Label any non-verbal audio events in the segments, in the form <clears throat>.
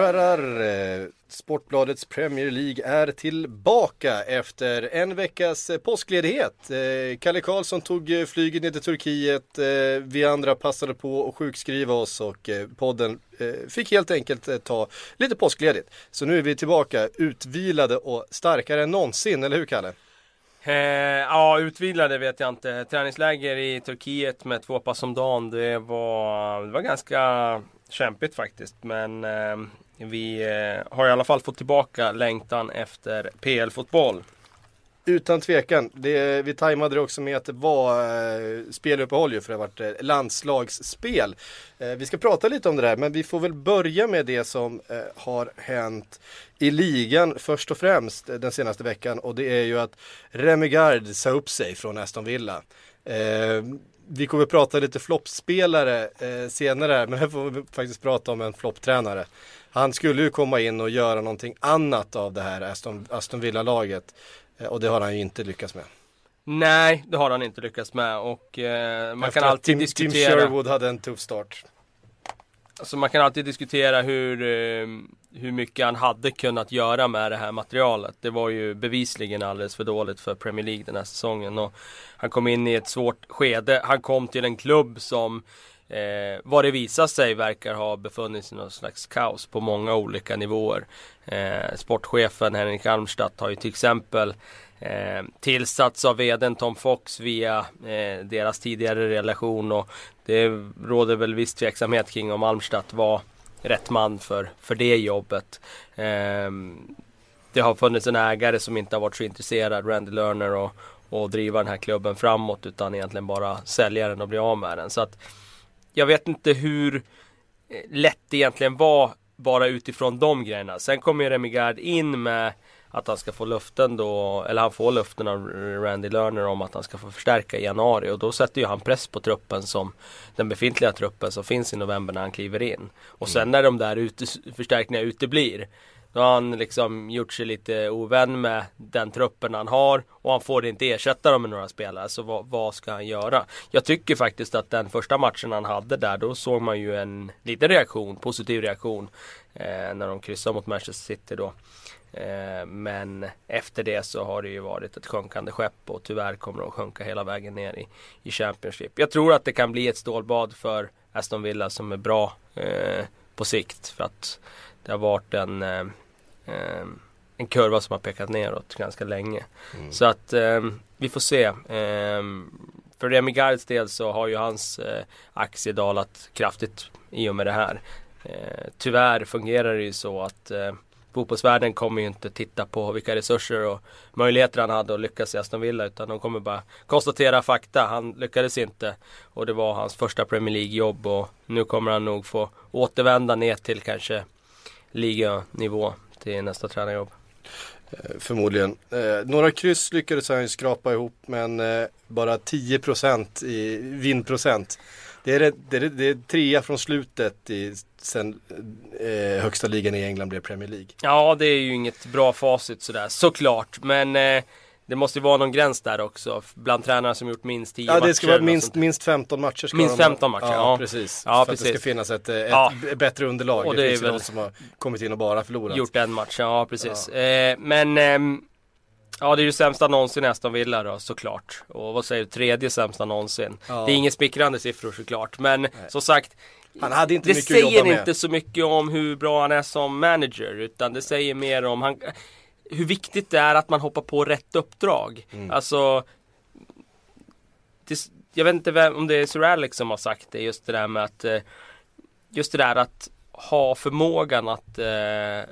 Herrar, eh, Sportbladets Premier League är tillbaka efter en veckas eh, påskledighet. Eh, Kalle Karlsson tog flyget ner till Turkiet, vi andra passade på att sjukskriva oss och podden fick helt enkelt ta lite påskledigt. Så nu är vi tillbaka utvilade och starkare än någonsin, eller hur Kalle? Eh, ja, utvilade vet jag inte. Träningsläger i Turkiet med två pass om dagen. Det var, det var ganska kämpigt faktiskt. Men eh, vi eh, har i alla fall fått tillbaka längtan efter PL-fotboll. Utan tvekan. Det, vi tajmade det också med att det var eh, speluppehåll ju för det har varit eh, landslagsspel. Eh, vi ska prata lite om det där men vi får väl börja med det som eh, har hänt i ligan först och främst eh, den senaste veckan och det är ju att Remigard sa upp sig från Aston Villa. Eh, vi kommer prata lite floppspelare eh, senare men här får vi faktiskt prata om en flopptränare. Han skulle ju komma in och göra någonting annat av det här Aston, Aston Villa-laget. Eh, och det har han ju inte lyckats med. Nej, det har han inte lyckats med och eh, man Efter kan alltid Tim, diskutera. Tim Sherwood hade en tuff start. Alltså man kan alltid diskutera hur, eh, hur mycket han hade kunnat göra med det här materialet. Det var ju bevisligen alldeles för dåligt för Premier League den här säsongen. Och han kom in i ett svårt skede. Han kom till en klubb som eh, vad det visar sig verkar ha befunnit sig i någon slags kaos på många olika nivåer. Eh, sportchefen Henrik Almstadt har ju till exempel eh, tillsatts av vdn Tom Fox via eh, deras tidigare relation och det råder väl viss tveksamhet kring om Almstadt var rätt man för, för det jobbet. Eh, det har funnits en ägare som inte har varit så intresserad, Randy Lerner, och, och driva den här klubben framåt utan egentligen bara sälja den och bli av med den. Så att jag vet inte hur eh, lätt det egentligen var bara utifrån de grejerna. Sen kommer ju Remigard in med att han ska få luften då, eller han får luften av Randy Lerner om att han ska få förstärka i januari och då sätter ju han press på truppen som den befintliga truppen som finns i november när han kliver in. Och sen när de där ute, förstärkningarna uteblir då har han liksom gjort sig lite ovän med den truppen han har och han får inte ersätta dem med några spelare. Så vad, vad, ska han göra? Jag tycker faktiskt att den första matchen han hade där, då såg man ju en liten reaktion, positiv reaktion. Eh, när de kryssade mot Manchester City då. Eh, men efter det så har det ju varit ett sjunkande skepp och tyvärr kommer de sjunka hela vägen ner i, i Championship. Jag tror att det kan bli ett stålbad för Aston Villa som är bra eh, på sikt. För att det har varit en, eh, eh, en kurva som har pekat neråt ganska länge. Mm. Så att eh, vi får se. För Remy Gards del så har ju hans aktie dalat kraftigt i och med det här. Tyvärr fungerar det ju så att fotbollsvärlden kommer ju inte titta på vilka resurser och möjligheter han hade att lyckas i Aston Villa utan de kommer bara konstatera fakta. Han lyckades inte och det var hans första Premier League-jobb och nu kommer han nog få återvända ner till kanske liganivå till nästa tränarjobb. Eh, förmodligen. Eh, några kryss lyckades han skrapa ihop men eh, bara 10% i vinnprocent. Det är, det, är, det är trea från slutet i, sen eh, högsta ligan i England blev Premier League. Ja, det är ju inget bra facit sådär, såklart. Men eh, det måste ju vara någon gräns där också. Bland tränare som gjort minst 10 matcher. Ja, det ska vara minst, minst 15 matcher. Ska minst 15 matcher, ja. ja. precis. Ja, för precis. att det ska finnas ett, ett Ja. bättre underlag. Och det, det är finns ju väl- de som har kommit in och bara förlorat. Gjort en match, ja precis. Eh, men ehm, Ja det är ju sämsta någonsin Aston Villa då såklart. Och vad säger du, tredje sämsta någonsin. Ja. Det är inga smickrande siffror såklart. Men som sagt Han hade inte Det mycket säger inte så mycket om hur bra han är som manager. Utan det säger mer om han, hur viktigt det är att man hoppar på rätt uppdrag. Mm. Alltså det, Jag vet inte vem, om det är Sir Alex som har sagt det. Just det där med att eh, Just det där att ha förmågan att eh,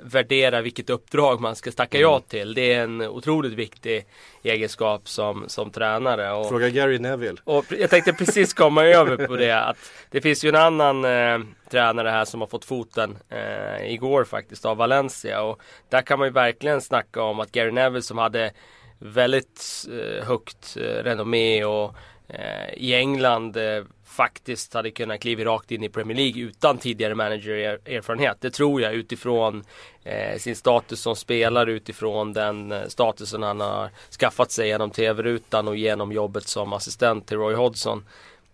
värdera vilket uppdrag man ska tacka ja till. Det är en otroligt viktig egenskap som, som tränare. Och, Fråga Gary Neville. och jag tänkte precis komma över på det. Att det finns ju en annan eh, tränare här som har fått foten eh, igår faktiskt av Valencia. Och där kan man ju verkligen snacka om att Gary Neville som hade väldigt eh, högt eh, renommé och Eh, i England eh, faktiskt hade kunnat kliva rakt in i Premier League utan tidigare managererfarenhet. Det tror jag utifrån eh, sin status som spelare, utifrån den eh, statusen han har skaffat sig genom TV-rutan och genom jobbet som assistent till Roy Hodgson.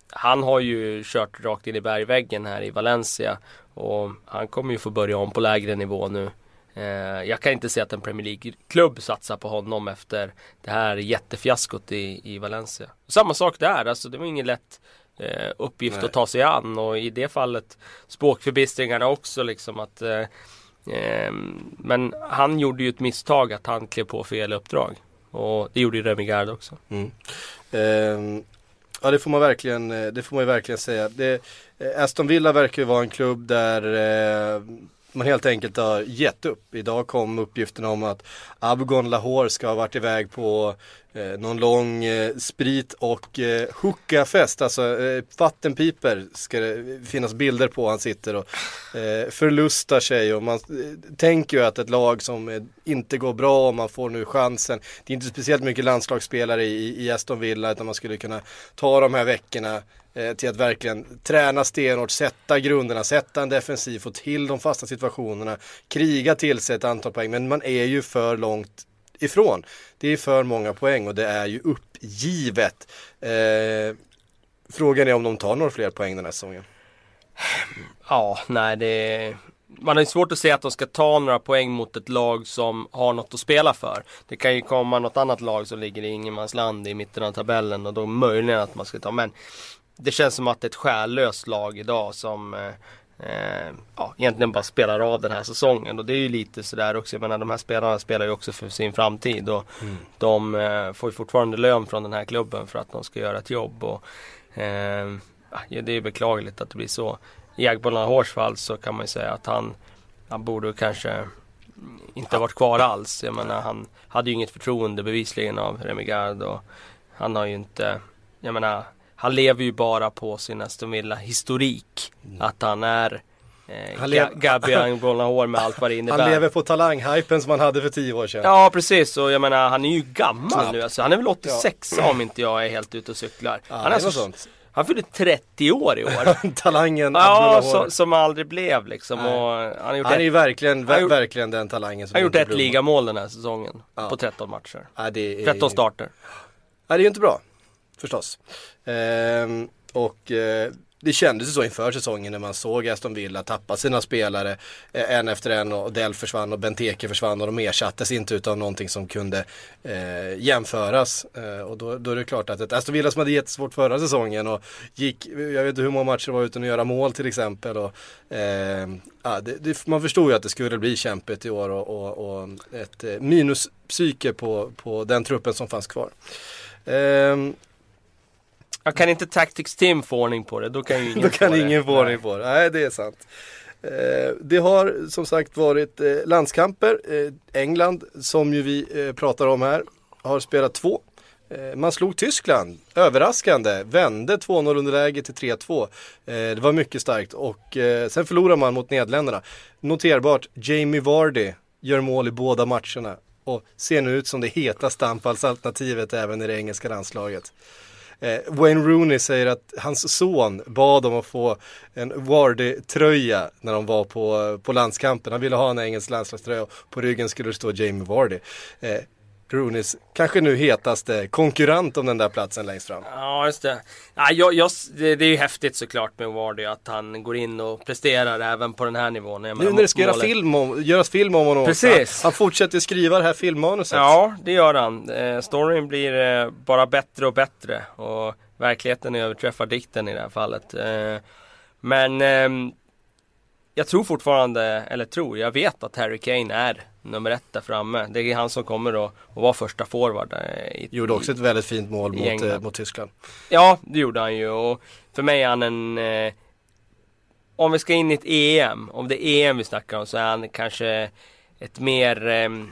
Han har ju kört rakt in i bergväggen här i Valencia och han kommer ju få börja om på lägre nivå nu. Eh, jag kan inte se att en Premier League-klubb satsar på honom efter det här jättefiaskot i, i Valencia. Samma sak där, alltså det var ingen lätt eh, uppgift Nej. att ta sig an och i det fallet språkförbistringarna också liksom att eh, eh, Men han gjorde ju ett misstag att han klev på fel uppdrag. Och det gjorde ju Remy Gard också. Mm. Ehm, ja det får man verkligen, eh, det får man ju verkligen säga. Det, Aston Villa verkar ju vara en klubb där man helt enkelt har gett upp. Idag kom uppgifterna om att Abgon Lahore ska ha varit iväg på eh, någon lång eh, sprit och eh, hookafest, alltså eh, vattenpiper ska det finnas bilder på. Han sitter och eh, förlustar sig och man eh, tänker ju att ett lag som eh, inte går bra och man får nu chansen. Det är inte speciellt mycket landslagsspelare i, i Aston Villa utan man skulle kunna ta de här veckorna Eh, till att verkligen träna stenhårt, sätta grunderna, sätta en defensiv, få till de fasta situationerna, kriga till sig ett antal poäng. Men man är ju för långt ifrån. Det är för många poäng och det är ju uppgivet. Eh, frågan är om de tar några fler poäng den här säsongen. Ja, nej det man har ju svårt att se att de ska ta några poäng mot ett lag som har något att spela för. Det kan ju komma något annat lag som ligger i ingenmansland i mitten av tabellen och då möjligen att man ska ta. Men det känns som att det är ett själlöst lag idag som eh, eh, ja, egentligen bara spelar av den här säsongen. Och det är ju lite sådär också. Jag menar de här spelarna spelar ju också för sin framtid. Och De eh, får ju fortfarande lön från den här klubben för att de ska göra ett jobb. Och, eh, det är beklagligt att det blir så. I Agbola Hårs fall så kan man ju säga att han, han borde kanske inte varit kvar alls. Jag menar han hade ju inget förtroende bevisligen av Remigard och han har ju inte, jag menar han lever ju bara på sin Aston Villa historik. Att han är eh, Han lev- Gabi <laughs> Agbola med allt vad det innebär. Han lever på talanghypen som han hade för tio år sedan. Ja precis och jag menar han är ju gammal Knappt. nu alltså. Han är väl 86 <clears throat> om inte jag är helt ute och cyklar. Ja, han, är alltså, sånt. han fyllde 30 år i år. <laughs> Talangen ja, så, som aldrig blev liksom. Han har gjort, Han är ju ett, verkligen, har gjort- verkligen den talangen som han har gjort ett ligamål den här säsongen. Ja. På 13 matcher. Ja, är, 13 starter. Ja, det är ju inte bra. Förstås. Ehm, och eh, det kändes ju så inför säsongen när man såg Aston Villa tappa sina spelare eh, en efter en och Dell försvann och Benteke försvann och de ersattes inte utav någonting som kunde eh, jämföras. Eh, och då, då är det klart att ett Aston Villa som hade jättesvårt förra säsongen och gick, jag vet inte hur många matcher det var utan att göra mål till exempel. Och, eh, ja, det, det, man förstod ju att det skulle bli kämpigt i år och, och, och ett eh, minuspsyke på, på den truppen som fanns kvar. Ehm, jag kan inte Tactics Team få ordning på det. Då kan ju <laughs> ingen Då kan få ingen det. få ordning på det. Nej, det är sant. Eh, det har som sagt varit eh, landskamper. Eh, England, som ju vi pratar om här, har spelat två. Man slog Tyskland, överraskande, vände 2-0 underläge till 3-2. Eh, det var mycket starkt och sen förlorar man mot Nederländerna. Noterbart, Jamie Vardy gör mål i båda matcherna och ser nu ut som det hetaste anfallsalternativet även i det engelska landslaget. Eh, Wayne Rooney säger att hans son bad om att få en Vardy-tröja när de var på, på landskampen. Han ville ha en engelsk landslagströja och på ryggen skulle det stå Jamie Vardy. Eh, Rooneys kanske nu hetaste konkurrent om den där platsen längst fram. Ja, just det. Ja, jag, jag, det, det är ju häftigt såklart med Wardy att han går in och presterar även på den här nivån. Nu när det ska göra film om, göras film om honom. Precis. Han fortsätter skriva det här filmmanuset. Ja, det gör han. Eh, storyn blir eh, bara bättre och bättre. Och verkligheten överträffar dikten i det här fallet. Eh, men ehm, jag tror fortfarande, eller tror, jag vet att Harry Kane är nummer ett där framme. Det är han som kommer att, att vara första forward. eh, i- Gjorde också ett väldigt fint mål mot, eh, mot Tyskland. Ja, det gjorde han ju och för mig är han en eh, om vi ska in i ett EM, om det är EM vi snackar om så är han kanske ett mer ehm,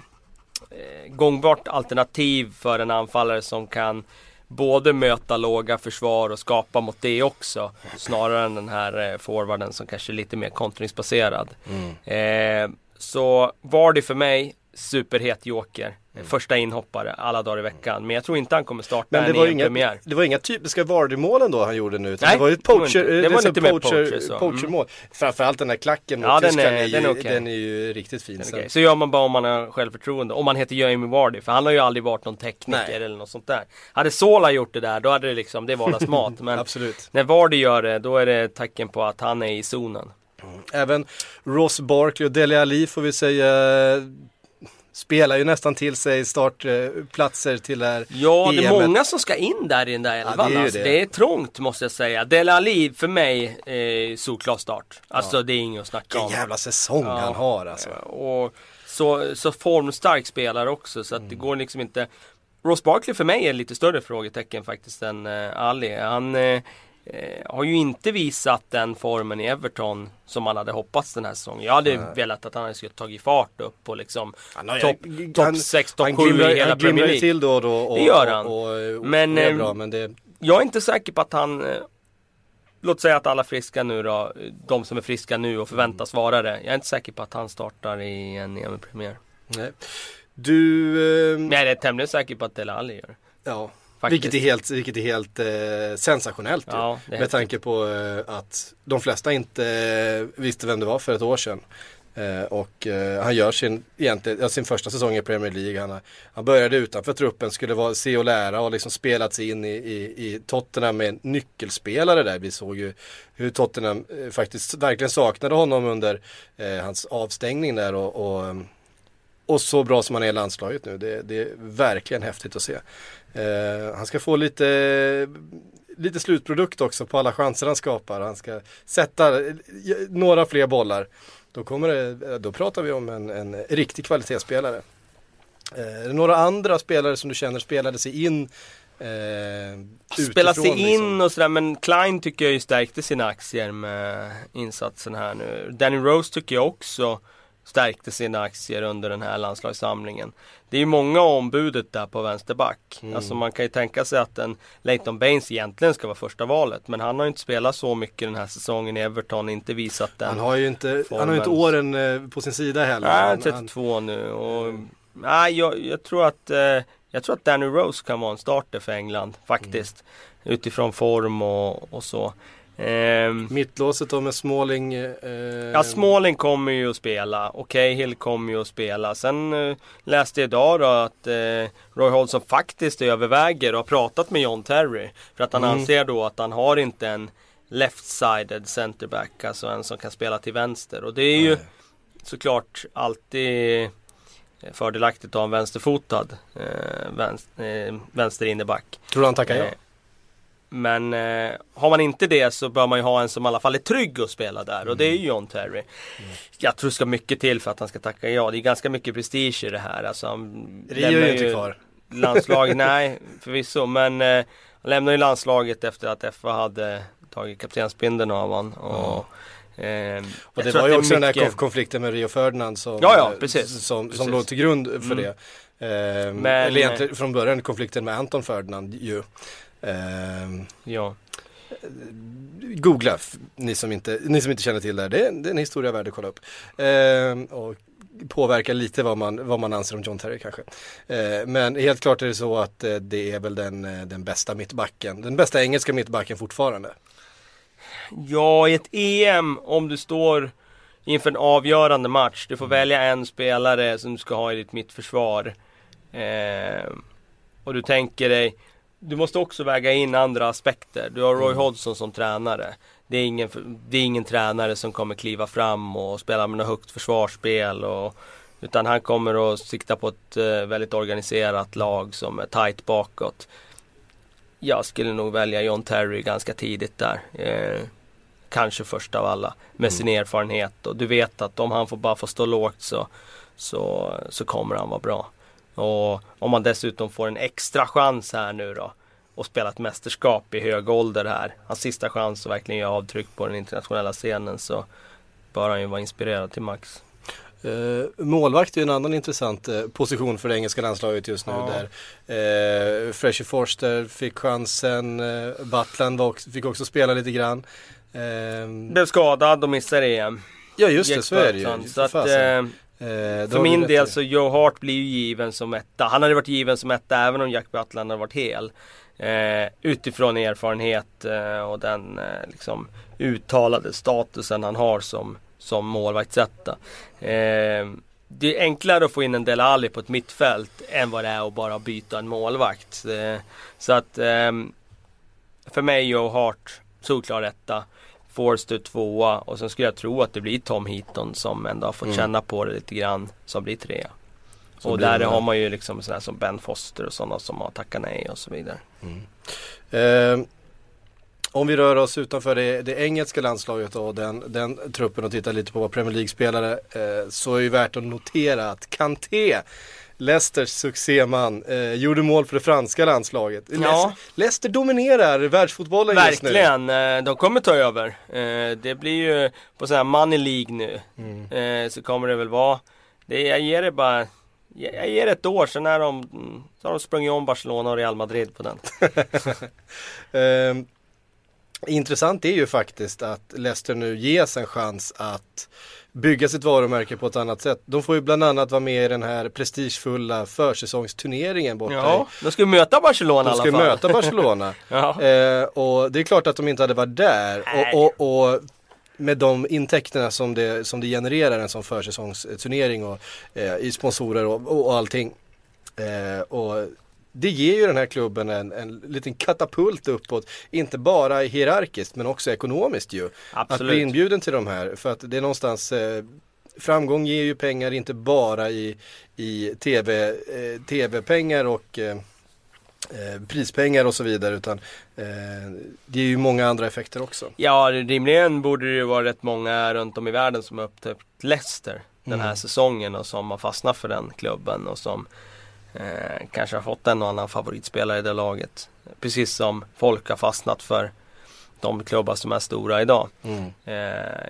eh, gångbart alternativ för en anfallare som kan både möta låga försvar och skapa mot det också. Snarare än den här eh, forwarden som kanske är lite mer kontringsbaserad. Eh, så var det för mig superhet joker. Mm. Första inhoppare alla dagar i veckan. Men jag tror inte han kommer starta Men det var, inga, EM-premiär. det var inga typiska Vardy-målen då han gjorde nu. Utan Nej, det var ju ett det var poacher, inte- det var lite poacher, poacher, poacher-mål. Framförallt den här klacken mot Ja, den är- är, ju, den är okej. den är ju riktigt fin. Okej. Så gör man bara om man har självförtroende. Om man heter Jamie Vardy. För han har ju aldrig varit någon tekniker Nej. eller något sånt där. Hade Sola gjort det där då hade det liksom, det är vardagsmat. <laughs> Men Absolut. när Vardy gör det då är det tecken på att han är i zonen. Även Ross Barkley och Dele Alli får vi säga spelar ju nästan till sig startplatser till det här Ja, det är många som ska in där i den där elvan. det är alltså. det. det är trångt måste jag säga. Dele Alli för mig, eh, solklar start. Alltså det är inget att snacka Vilken om. jävla säsong Ja. han har alltså. Och så, så formstark spelare också så att Mm. det går liksom inte Ross Barkley för mig är lite större frågetecken faktiskt än eh, Ali. Han eh, eh, har ju inte visat den formen i Everton som man hade hoppats den här säsongen. Jag hade velat att han skulle tagit fart upp och liksom Han topp han- top 6, topp han 7 glimrar, i hela han Premier League. till då och då. Och, Det gör han. Och, och, och, Men, är ehm, bra, men det, Jag är inte säker på att han eh, Låt säga att alla friska nu då, de som är friska nu och förväntas vara det. Jag är inte säker på att han startar i en EM-premiär. nej. Du, ehm, Men jag är tämligen säker på att Dele Alli gör det. ja. Faktiskt. Vilket är helt, vilket är helt eh, sensationellt ju. Ja, är Med tanke på eh, att de flesta inte eh, visste vem det var för ett år sedan. Eh, och eh, han gör sin, egentligen, sin första säsong i Premier League. Han, han började utanför truppen, skulle vara, se och lära och liksom spelat sig in i, i, i Tottenham med nyckelspelare där. Vi såg ju hur Tottenham eh, faktiskt verkligen saknade honom under eh, hans avstängning där och, och, och så bra som han är i landslaget nu. Det, det är verkligen häftigt att se. Eh, han ska få lite lite slutprodukt också på alla chanser han skapar. Han ska sätta eh, några fler bollar. Då, kommer det, då pratar vi om en, en riktig kvalitetsspelare. Eh, är det några andra spelare som du känner spelade sig in eh, Spela sig utifrån, in liksom? och sådär men Klein tycker jag ju stärkte sina aktier med insatsen här nu. Danny Rose tycker jag också stärkte sina aktier under den här landslagssamlingen. Det är ju många ombudet där på vänsterback. Mm. Alltså man kan ju tänka sig att en Leighton Baines egentligen ska vara första valet. Men han har ju inte spelat så mycket den här säsongen i Everton, inte visat den. Han har ju inte, han har inte åren eh, på sin sida heller. Nej, Han- 32 nu och nej, jag, jag tror att eh, Jag tror att Danny Rose kan vara en starter för England faktiskt. Utifrån form och, och så. Ehm, Mittlåset då med Smalling. Eh, Ja, Smalling kommer ju att spela och Cahill kommer ju att spela. Sen eh, läste jag idag då att eh, Roy Hodgson faktiskt överväger och har pratat med John Terry. För att han Mm. anser då att han har inte en left-sided centerback, alltså en som kan spela till vänster. Och det är ju Nej. såklart alltid fördelaktigt att ha en vänsterfotad eh, vänster, eh, vänster inneback. Tror du han tackar ja? Eh, Men eh, har man inte det så bör man ju ha en som i alla fall är trygg att spela där och det är ju John Terry. Jag tror det ska mycket till för att han ska tacka ja. Det är ganska mycket prestige i det här. Alltså, han Rio är ju inte kvar. Landslaget, <laughs> nej förvisso. Men eh, han lämnar ju landslaget efter att FA hade tagit kaptensbindeln av honom. Och, eh, Och det var ju också den där mycket- konf- konflikten med Rio Ferdinand som, Ja, ja, eh, precis. som, Precis. som låg till grund för Mm. det. Eh, Men- eller egentligen från början konflikten med Anton Ferdinand ju. Eh, Ja. googla, ni som, inte, ni som inte känner till det här. Det är, det är en historia värd att kolla upp. Eh, och påverkar lite vad man, vad man anser om John Terry kanske. Eh, men helt klart är det så att eh, det är väl den, eh, den bästa mittbacken. Den bästa engelska mittbacken fortfarande. Ja, i ett EM om du står inför en avgörande match. Du får välja en spelare som du ska ha i ditt mittförsvar. Eh, och du tänker dig, du måste också väga in andra aspekter. Du har Roy Hodgson som tränare. Det är, ingen, det är ingen tränare som kommer kliva fram och spela med något högt försvarsspel. Och, utan han kommer att sikta på ett eh, väldigt organiserat lag som är tight bakåt. Jag skulle nog välja John Terry ganska tidigt där. Eh, kanske först av alla. Med sin erfarenhet och du vet att om han får bara får stå lågt så, så, så kommer han vara bra. Och om man dessutom får en extra chans här nu då. och spela ett mästerskap i hög ålder här. Hans sista chans att verkligen göra avtryck på den internationella scenen så bör han ju vara inspirerad till max. Uh, målvakt är en annan intressant uh, position för det engelska landslaget just nu. Ja. Där uh, Freshy Forster fick chansen, uh, Butland också, fick också spela lite grann. Uh, Blev skadad och missade EM. ja just det, så är det ju. Så att. Eh, för min del så Joe Hart blir ju given som etta. Han hade varit given som etta även om Jack Butland hade varit hel. Eh, utifrån erfarenhet eh, och den eh, liksom uttalade statusen han har som, som målvaktsetta. Eh, det är enklare att få in en Del Alli på ett mittfält än vad det är att bara byta en målvakt. Eh, så att ehm, för mig Joe Hart solklar etta. Forster tvåa och sen skulle jag tro att det blir Tom Heaton som ändå har fått Mm. känna på det lite grann som blir trea. Så och blir där det- har man ju liksom sådana som Ben Foster och sådana som har tackat nej och så vidare. Eh, om vi rör oss utanför det, det engelska landslaget och den, den truppen och tittar lite på vad Premier League-spelare eh, så är det värt att notera att Kanté Leicesters succéman eh, gjorde mål för det franska landslaget. Ja. Leicester, Leicester dominerar världsfotbollen just nu. Verkligen, eh, de kommer ta över. Eh, Det blir ju på sån här Money League nu. Mm. Eh, Så kommer det väl vara. Det, jag ger det bara jag ger ett år, sen är de, så har de sprungit om Barcelona och Real Madrid på den. <laughs> <laughs> Intressant är ju faktiskt att Leicester nu ges en chans att bygga sitt varumärke på ett annat sätt. De får ju bland annat vara med i den här prestigefulla försäsongsturneringen borta Ja, de ska möta Barcelona De i ska alla fall. möta Barcelona. <laughs> Ja. eh, och det är klart att de inte hade varit där. Och, och, och med de intäkterna som det, som det genererar en sån försäsongsturnering och eh, i sponsorer och, och, och allting. Eh, och det ger ju den här klubben en, en liten katapult uppåt. Inte bara hierarkiskt men också ekonomiskt ju. Att bli Absolut. inbjuden till de här. För att det är någonstans eh, Framgång ger ju pengar inte bara i, i tv, eh, tv-pengar och eh, eh, prispengar och så vidare utan eh, det är ju många andra effekter också. Ja, rimligen borde det ju vara rätt många runt om i världen som har upptäckt Leicester den här Mm. säsongen och som har fastnat för den klubben och som eh, kanske har fått en och annan favoritspelare i det laget. Precis som folk har fastnat för de klubbar som är stora idag. Eh,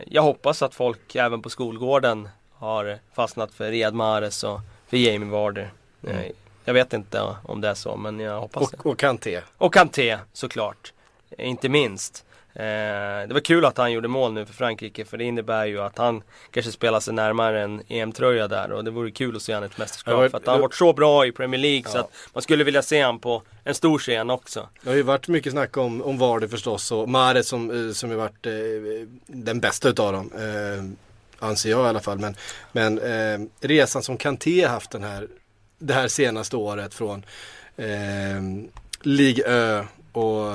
jag hoppas att folk även på skolgården har fastnat för Riyad Mahrez och för Jamie Vardy. Eh, Mm. jag vet inte om det är så men jag hoppas det. Och, och Kanté. Och Kanté såklart. Eh, Inte minst. Eh, det var kul att han gjorde mål nu för Frankrike för det innebär ju att han kanske spelar sig närmare en EM-tröja där och det vore kul att se han i ett mästerskap. Ja, för att han har varit så bra i Premier League så Ja. att man skulle vilja se han på en stor scen också. Det har ju varit mycket snack om, om Vardy förstås och Mahrez som, eh, som ju varit eh, den bästa utav dem. Eh, anser jag i alla fall. Men, men eh, resan som Kanté haft den här, det här senaste året från eh, Ligue Ö och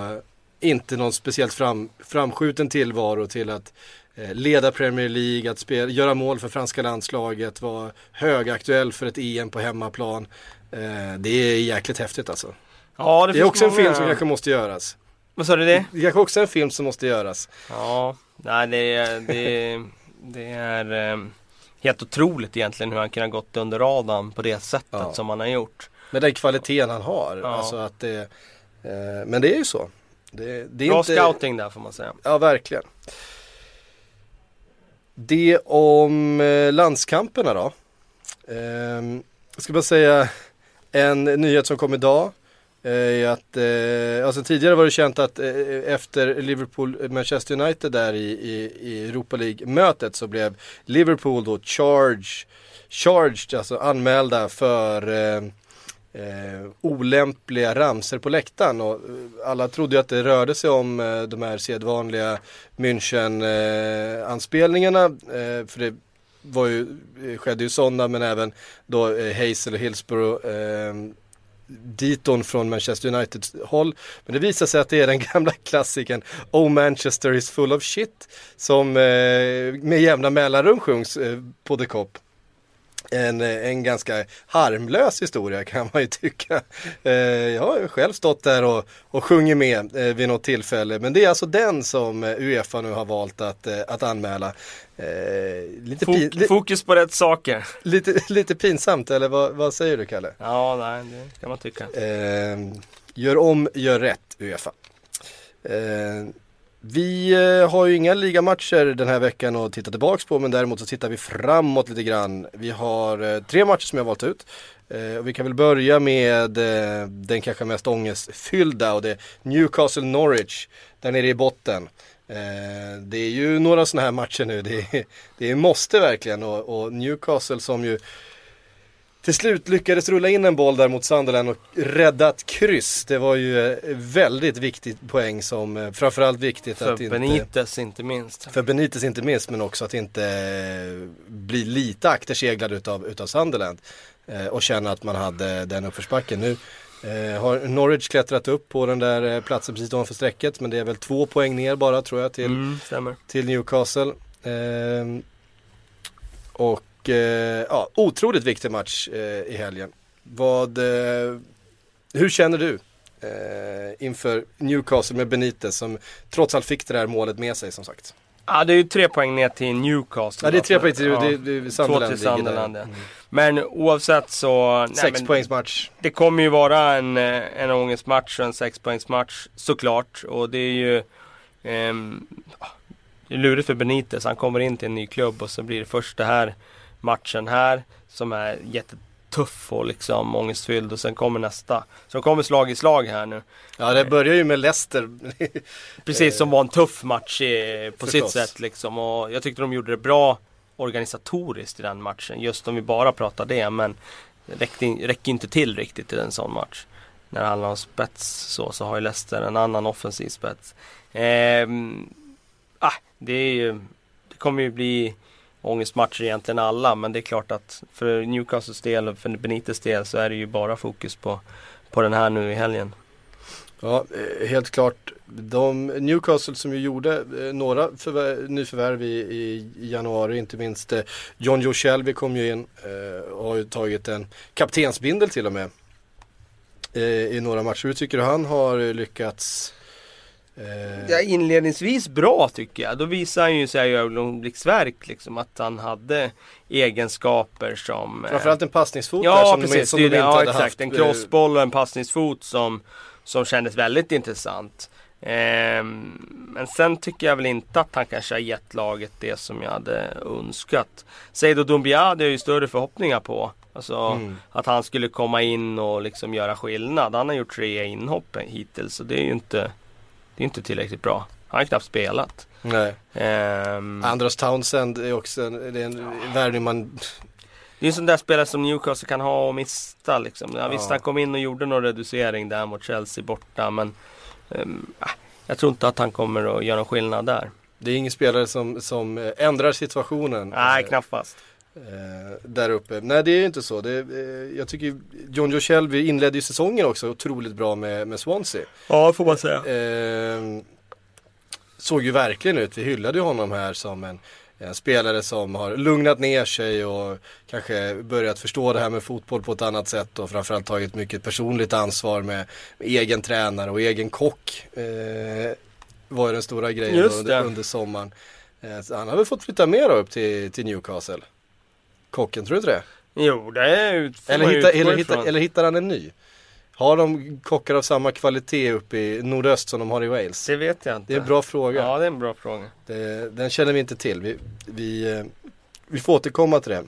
inte någon speciellt fram, framskjuten tillvaro till att eh, leda Premier League, att spela, göra mål för franska landslaget, vara högaktuell för ett EM på hemmaplan. Eh, det är jäkligt häftigt alltså. Ja, Det är finns också en många- film som kanske måste göras. Vad sa du det? Det kanske också är en film som måste göras. Ja, nej det är, det, det är eh, helt otroligt egentligen hur han kunnat gått under radarn på det sättet Ja. som han har gjort. Med den kvaliteten han har. Ja. Alltså att det, men det är ju så. Det, det är Bra inte, scouting där får man säga. Ja, verkligen. Det om eh, landskamperna då. Ehm, jag ska bara säga en nyhet som kom idag. eh, att, eh, alltså tidigare var det känt att eh, efter Liverpool-Manchester United där i, i, i Europa League-mötet så blev Liverpool då charge, charged, alltså anmälda för eh, olämpliga ramser på läktaren och eh, alla trodde ju att det rörde sig om eh, de här sedvanliga München-anspelningarna eh, eh, för det var ju, eh, skedde ju sådana men även då eh, Hazel och Hillsborough eh, diton från Manchester United-håll Men det visar sig att det är den <laughs> gamla klassikern Oh Manchester is full of shit som eh, med jämna mellanrum sjungs eh, på The Cop. En, en ganska harmlös historia kan man ju tycka. Eh, jag har ju själv stått där och, och sjungit med eh, vid något tillfälle. Men det är alltså den som eh, Uefa nu har valt att, att anmäla. Lite, Fok- fokus på rätt saker. lite, <laughs> lite pinsamt eller vad, vad säger du Kalle? Ja, nej, det kan man tycka. Gör om, gör rätt Uefa. Vi eh, har ju inga ligamatcher den här veckan att titta tillbaks på men däremot så tittar vi framåt lite grann. Vi har eh, tre matcher som jag har valt ut. Eh, och vi kan väl börja med den kanske mest ångestfyllda och det är Newcastle Norwich där nere i botten. Det är ju några sådana här matcher nu, det är, det är måste verkligen och, och Newcastle som ju till slut lyckades rulla in en boll där mot Sunderland och rädda ett kryss. Det var ju eh, väldigt viktigt poäng som eh, framförallt viktigt För att inte... Benitez inte minst. För Benitez inte minst men också att inte eh, bli lite akterseglad utav, utav Sunderland. Och känna att man hade den uppförsbacken. Nu har Norwich klättrat upp på den där platsen precis ovanför strecket men det är väl två poäng ner bara tror jag till, Mm, till Newcastle. Ehm, och eh, ja, otroligt viktig match eh, i helgen. Vad, eh, hur känner du eh, inför Newcastle med Benitez som trots allt fick det där målet med sig som sagt? Ja, det är ju tre poäng ner till Newcastle. Ja det är tre då. poäng till Ja. det, det, det, Två Sunderland till. Sunderland. Mm. Men oavsett så... nej, Sex men poängs match. Det kommer ju vara en, eh, en ångestmatch och en sexpoängsmatch såklart. Och det är ju... ehm, det är lurigt för Benitez. Han kommer in till en ny klubb och så blir det först det här matchen här som är jättetuff och liksom ångestfylld och sen kommer nästa. Så de kommer slag i slag här nu. Ja det börjar ju med Leicester. <laughs> Precis som var en tuff match i, på Förstås. sitt sätt liksom. Och jag tyckte de gjorde det bra organisatoriskt i den matchen. Just om vi bara pratar det. Men det räckte, räcker inte till riktigt i en sån match. När det handlar om spets så, så har ju Leicester en annan offensiv spets. Ehm, ah, det, är ju, det kommer ju bli ångestmatcher egentligen alla. Men det är klart att för Newcastles del och för Benites del så är det ju bara fokus på, på den här nu i helgen. Ja, eh, helt klart. De, Newcastle som ju gjorde eh, några förvär, nyförvärv i, i, januari, inte minst eh, John Joe Shelby kom ju in och har ju tagit en kaptensbindel till och med i några matcher. Hur tycker du han har lyckats? Eh, Ja, inledningsvis bra tycker jag. Då visar han ju sig i ögonblicksverk liksom att han hade egenskaper som... eh, Framförallt en passningsfot där Ja som de, precis, som det de inte ja, hade exakt. haft. En crossboll och en passningsfot som, som kändes väldigt intressant. Ehm, men sen tycker jag väl inte att han kanske har gett laget det som jag hade önskat. Seido Doumbia hade jag ju större förhoppningar på. Alltså Mm. att han skulle komma in och liksom göra skillnad. Han har gjort tre inhopp hittills så det är ju inte, det är inte tillräckligt bra. Han har knappt spelat. Nej. Ehm, Andros Townsend är också det är en värvning man Det är en sån där spelare som Newcastle kan ha och mista liksom. Ja, Visst Ja. han kom in och gjorde någon reducering där mot Chelsea borta men ah, Jag tror inte att han kommer att göra någon skillnad där. Det är ingen spelare som, som eh, ändrar situationen. Nej knappast. Eh, där uppe. Nej det är ju inte så. Det, eh, jag tycker John Joe Shelby inledde ju säsongen också otroligt bra med, med Swansea. Ja får man säga. Eh, såg ju verkligen ut. Vi hyllade ju honom här som en, en spelare som har lugnat ner sig och kanske börjat förstå det här med fotboll på ett annat sätt och framförallt tagit mycket personligt ansvar med, med egen tränare och egen kock. Eh, var ju den stora grejen under, under sommaren. Eh, han har väl fått flytta med då upp till, till Newcastle. Kocken, tror du inte det? Jo det är Eller, hitta, eller, hitta, eller hittar han en ny? Har de kockar av samma kvalitet uppe i nordöst som de har i Wales? Det vet jag inte. Det är en bra fråga. Ja det är en bra fråga. Det, den känner vi inte till. Vi, vi, eh, vi får återkomma till det.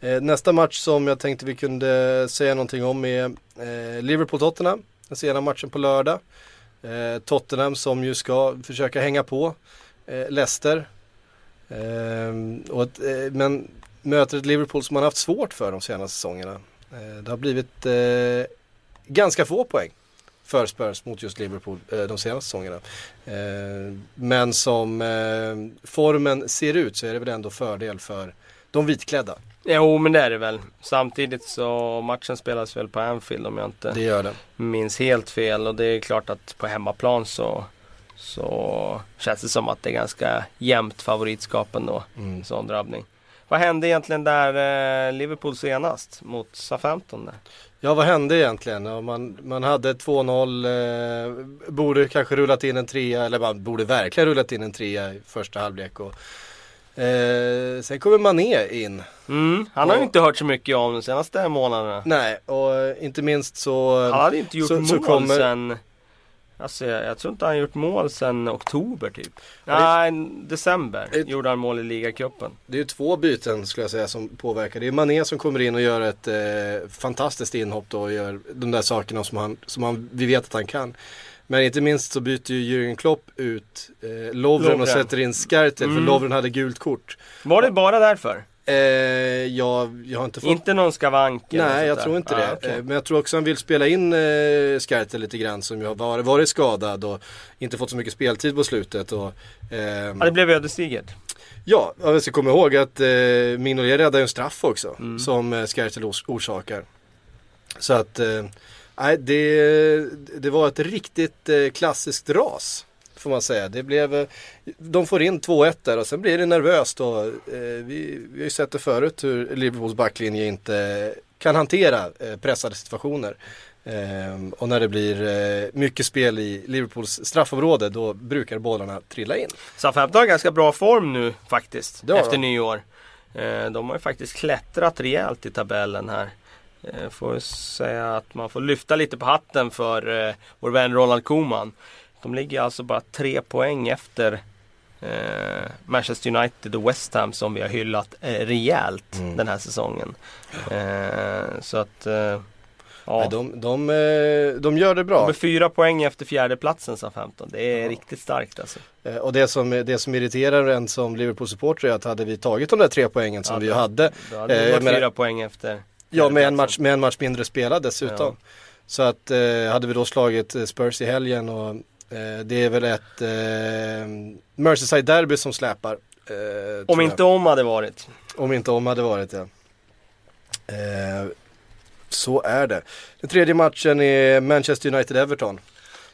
Eh, Nästa match som jag tänkte vi kunde säga någonting om är eh, Liverpool-Tottenham. Den sena matchen på lördag. Tottenham som ju ska försöka hänga på Leicester. Eh, och eh, men möter ett Liverpool som man haft svårt för de senaste säsongerna. Eh, det har blivit eh, ganska få poäng för Spurs mot just Liverpool de senaste säsongerna. Eh, men som formen ser ut så är det väl ändå fördel för de vitklädda. Jo men det är det väl. Samtidigt så matchen spelas väl på Anfield om jag inte Det gör det. minns helt fel. Och det är klart att på hemmaplan så, så känns det som att det är ganska jämnt favoritskap ändå. Mm. Sån drabbning. Vad hände egentligen där eh, Liverpool senast mot Southampton? Där? Ja vad hände egentligen? Ja, man, man hade 2-0, eh, borde kanske rullat in en trea, eller man borde verkligen rullat in en trea i första halvlek. Och, Eh, sen kommer Mané in. Mm, han har ju inte hört så mycket om de senaste månaderna. Nej, och inte minst så... Han hade inte gjort så, mål så kommer, sen Alltså jag, jag tror inte han gjort mål sen oktober typ. Ja, Nej, december Ett- gjorde han mål i ligacupen. Det är ju två byten skulle jag säga som påverkar. Det är Mané som kommer in och gör ett eh, fantastiskt inhopp då och gör de där sakerna som, han, som han, vi vet att han kan. Men inte minst så byter ju Jürgen Klopp ut eh, Lovren, Lovren. och sätter in Skertel för Mm. Lovren hade gult kort. Var det bara därför? Eh, jag, jag har inte fått Inte någon skavank? Nej, jag där? tror inte Ah, det. okej. Eh, Men jag tror också han vill spela in eh, Skertel lite grann som ju har varit, varit skadad och inte fått så mycket speltid på slutet. Och, ehm, Ja, det blev ödesdigert. Ja, vi ska komma ihåg att eh, Mignolet räddade en straff också Mm. som eh, Skertel ors- orsakar. Så att, eh, nej det, det var ett riktigt eh, klassiskt ras. Får man säga. Det blev, eh, de får in 2-1 där och sen blir det nervöst och eh, vi, vi har ju sett det förut hur Liverpools backlinje inte kan hantera eh, pressade situationer. Ehm, och när det blir eh, mycket spel i Liverpools straffområde då brukar bollarna trilla in. Southampton har ganska bra form nu faktiskt. Efter de. nyår. Eh, De har ju faktiskt klättrat rejält i tabellen här. Eh, Får säga att man får lyfta lite på hatten för eh, vår vän Ronald Koeman. De ligger alltså bara tre poäng efter eh, Manchester United och West Ham som vi har hyllat eh, rejält Mm. den här säsongen. Eh, så att eh, ja. Nej, de, de, eh, de gör det De bra. är fyra poäng efter fjärdeplatsen Southampton. Det är Ja. riktigt starkt alltså. Eh, Och det som, det som irriterar en som Liverpool-supporter är att hade vi tagit de där tre poängen som Ja, vi ju hade. Då hade Eh, jag varit menar- fyra poäng efter Ja, med en, match, med en match mindre spelad dessutom. Så att eh, hade vi då slagit eh, Spurs i helgen och eh, det är väl ett eh, Merseyside-derby som släpar. Eh, Om inte om hade varit. om inte om hade varit det. Eh, så är det. Den tredje matchen är Manchester United-Everton.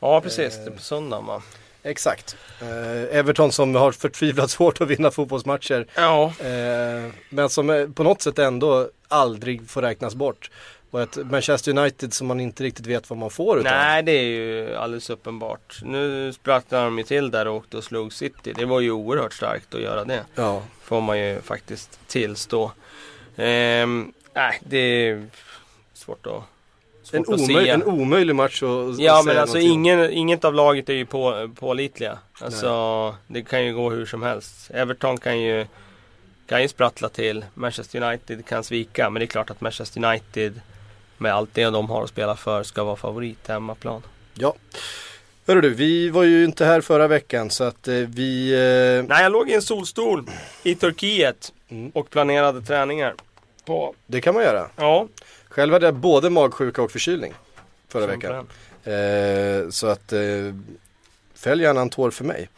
Ja precis, Eh. det är på söndagen va? Exakt. Eh, Everton som har förtvivlat <laughs> svårt att vinna fotbollsmatcher. Ja. Eh, men som eh, på något sätt ändå aldrig får räknas bort. Och ett Manchester United som man inte riktigt vet vad man får utav. Nej det är ju alldeles uppenbart. Nu sprack de ju till där och åkte och slog City. Det var ju oerhört starkt att göra det. Ja. Får man ju faktiskt tillstå. Ehm, nej det är svårt att En, omöj- en omöjlig match att, Ja men alltså ingen, inget av laget är ju på, pålitliga. Alltså det kan ju gå hur som helst. Everton kan ju kan ju sprattla till. Manchester United kan svika. Men det är klart att Manchester United med allt det de har att spela för ska vara favorit hemmaplan. Ja. Hörru du, vi var ju inte här förra veckan så att eh, vi... Eh, Nej jag låg i en solstol i Turkiet Mm. och planerade träningar. På, det kan man göra. ja. Själv hade jag både magsjuka och förkylning förra som veckan. Eh, så att eh, fäll gärna en tår för mig.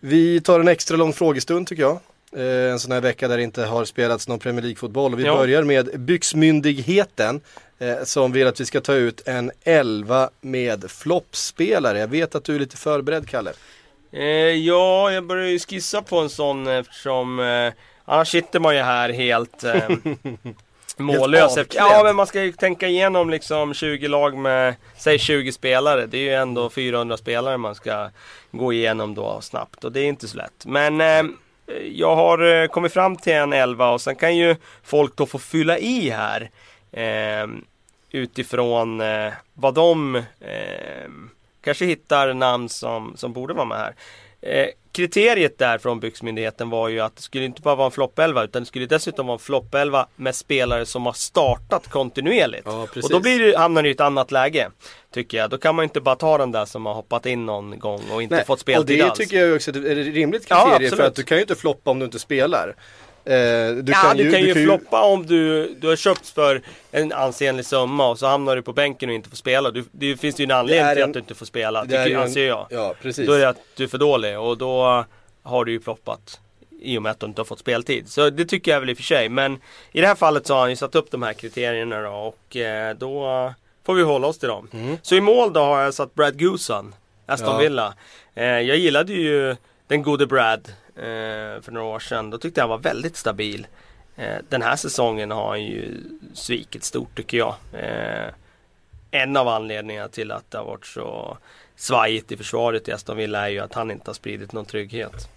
Vi tar en extra lång frågestund tycker jag. Eh, en sån här vecka där det inte har spelats någon Premier League-fotboll. Vi Ja. börjar med Byxmyndigheten eh, som vill att vi ska ta ut en 11 med floppspelare. Jag vet att du är lite förberedd Kalle. Eh, ja, jag börjar ju skissa på en sån eftersom eh, annars sitter man ju här helt eh, <laughs> mållös. Efter, ja, men man ska ju tänka igenom liksom 20 lag med, säg 20 spelare. Det är ju ändå 400 spelare man ska gå igenom då snabbt och det är inte så lätt. Men eh, jag har eh, kommit fram till en 11 och sen kan ju folk då få fylla i här. Eh, utifrån eh, vad de eh, kanske hittar namn som, som borde vara med här. Eh, Kriteriet där från Byxmyndigheten var ju att det skulle inte bara vara en floppelva utan det skulle dessutom vara en floppelva med spelare som har startat kontinuerligt. Ja, och då blir det, hamnar det i ett annat läge. Tycker jag. Då kan man inte bara ta den där som har hoppat in någon gång och inte fått och speltid det alls. tycker jag också är ett rimligt Ja, kriterie för att du kan ju inte floppa om du inte spelar. Eh, du ja, du kan ju floppa om du, du har köpt för en ansenlig summa och så hamnar du på bänken och inte får spela. Du, det finns ju en anledning till en- att du inte får spela, tycker, ju en- anser jag. Ja, precis. Då är det att du är för dålig och då har du ju floppat. I och med att du inte har fått speltid. Så det tycker jag väl i och för sig. Men i det här fallet så har han ju satt upp de här kriterierna då och eh, då får vi hålla oss till dem. Mm. Så i mål då har jag satt Brad Goosan, Aston Ja. Villa. Eh, jag gillade ju den gode Brad Eh, för några år sedan. Då tyckte jag han var väldigt stabil. Eh, den här säsongen har han ju svikit stort tycker jag. Eh, en av anledningarna till att det har varit så svajigt i försvaret i Aston Villa är ju att han inte har spridit någon trygghet.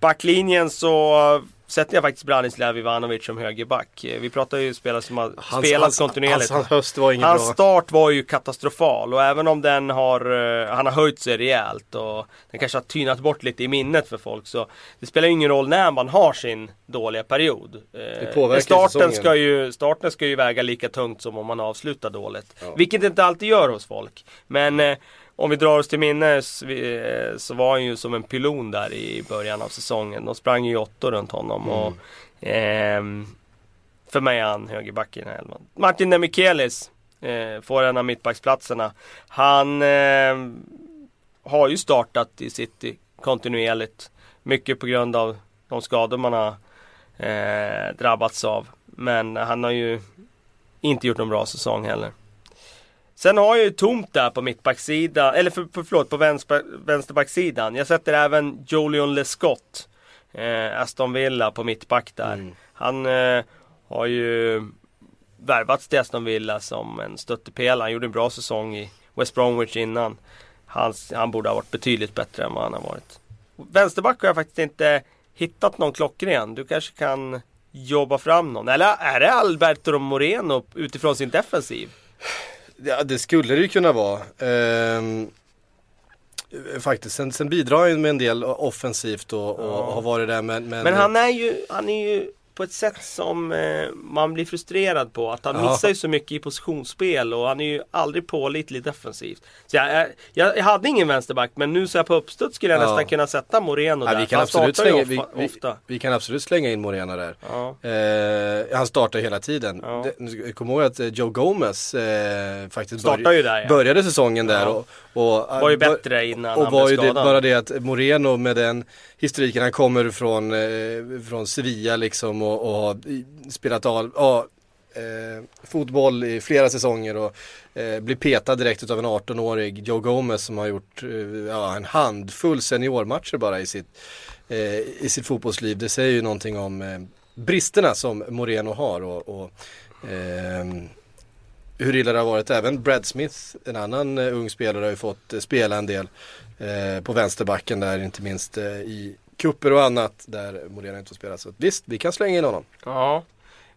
Backlinjen så sätter jag faktiskt Branislav Ivanovic som högerback. Vi pratar ju spelare som har Hans, spelat hans, kontinuerligt. hans, hans var inget Hans bra. start var ju katastrofal och även om den har, eh, han har höjt sig rejält och den kanske har tynat bort lite i minnet för folk så det spelar ju ingen roll när man har sin dåliga period. Eh, påverkar starten, säsongen. ska ju, starten ska ju väga lika tungt som om man avslutar dåligt. Ja. Vilket det inte alltid gör hos folk. Men eh, om vi drar oss till minnes eh, så var han ju som en pylon där i början av säsongen. De sprang ju åttor runt honom. Mm. Och, ehm, för mig är han högerback i den här elvan. Martin Demikelis eh, får en av mittbacksplatserna. Han eh, har ju startat i City kontinuerligt. Mycket på grund av de skador man har eh, drabbats av. Men han har ju inte gjort någon bra säsong heller. Sen har jag ju tomt där på mittbacksidan, eller för, för, förlåt på vänster, vänsterbacksidan. Jag sätter även Jolion Lescott, eh, Aston Villa på mittback där. Mm. Han eh, har ju värvats till Aston Villa som en stöttepelare. Han gjorde en bra säsong i West Bromwich innan. Han, han borde ha varit betydligt bättre än vad han har varit. Vänsterback har jag faktiskt inte hittat någon klockren. Du kanske kan jobba fram någon. Eller är det Alberto Moreno utifrån sin defensiv? Ja, det skulle det ju kunna vara. Ehm, faktiskt, sen, sen bidrar han ju med en del offensivt och, och Ja. har varit där men, men, Men han är ju, han är ju på ett sätt som eh, man blir frustrerad på. Att han Ja. missar ju så mycket i positionsspel och han är ju aldrig pålitlig defensivt. Så jag, jag, jag, hade ingen vänsterback men nu så här på uppstuds skulle jag Ja. nästan kunna sätta Moreno Ja, där. vi, för kan han absolut startar ju slänga, vi, ofta. vi, vi kan absolut slänga in Morena där. Ja. Eh, han startar hela tiden. Ja. Det, kom ihåg att eh, Joe Gomez eh, faktiskt Startar ju där ja. började säsongen där Ja. och, och Var ju bättre innan Och han var blev ju det, skadad. bara det att Moreno med den historiken, han kommer från, eh, från Sevilla liksom och, och har spelat av, ja, eh, fotboll i flera säsonger och eh, blir petad direkt utav en 18-årig Joe Gomez som har gjort eh, ja, en handfull seniormatcher bara i sitt, eh, i sitt fotbollsliv. Det säger ju någonting om eh, bristerna som Moreno har och, och eh, hur illa det har varit. Även Brad Smith, en annan eh, ung spelare, har ju fått eh, spela en del eh, på vänsterbacken där, inte minst eh, i kupper och annat där Moreno inte får spela. Så visst, vi kan slänga in honom. Ja.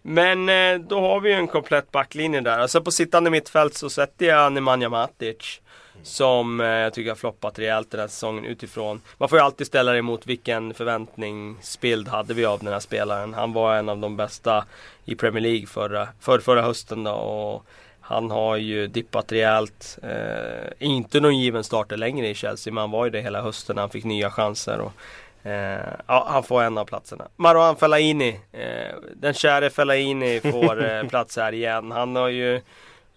Men eh, då har vi ju en komplett backlinje där. Alltså på sittande mittfält så sätter jag Nemanja Matic. Som eh, jag tycker har floppat rejält den här säsongen utifrån. Man får ju alltid ställa det emot vilken förväntningsbild hade vi av den här spelaren. Han var en av de bästa i Premier League förra, för, förra hösten då. Och han har ju dippat rejält. Eh, inte någon given starter längre i Chelsea men han var ju det hela hösten. Han fick nya chanser. Och, Eh, ja, han får en av platserna. Marouane Fellaini, eh, den käre Fellaini får <laughs> eh, plats här igen. Han har ju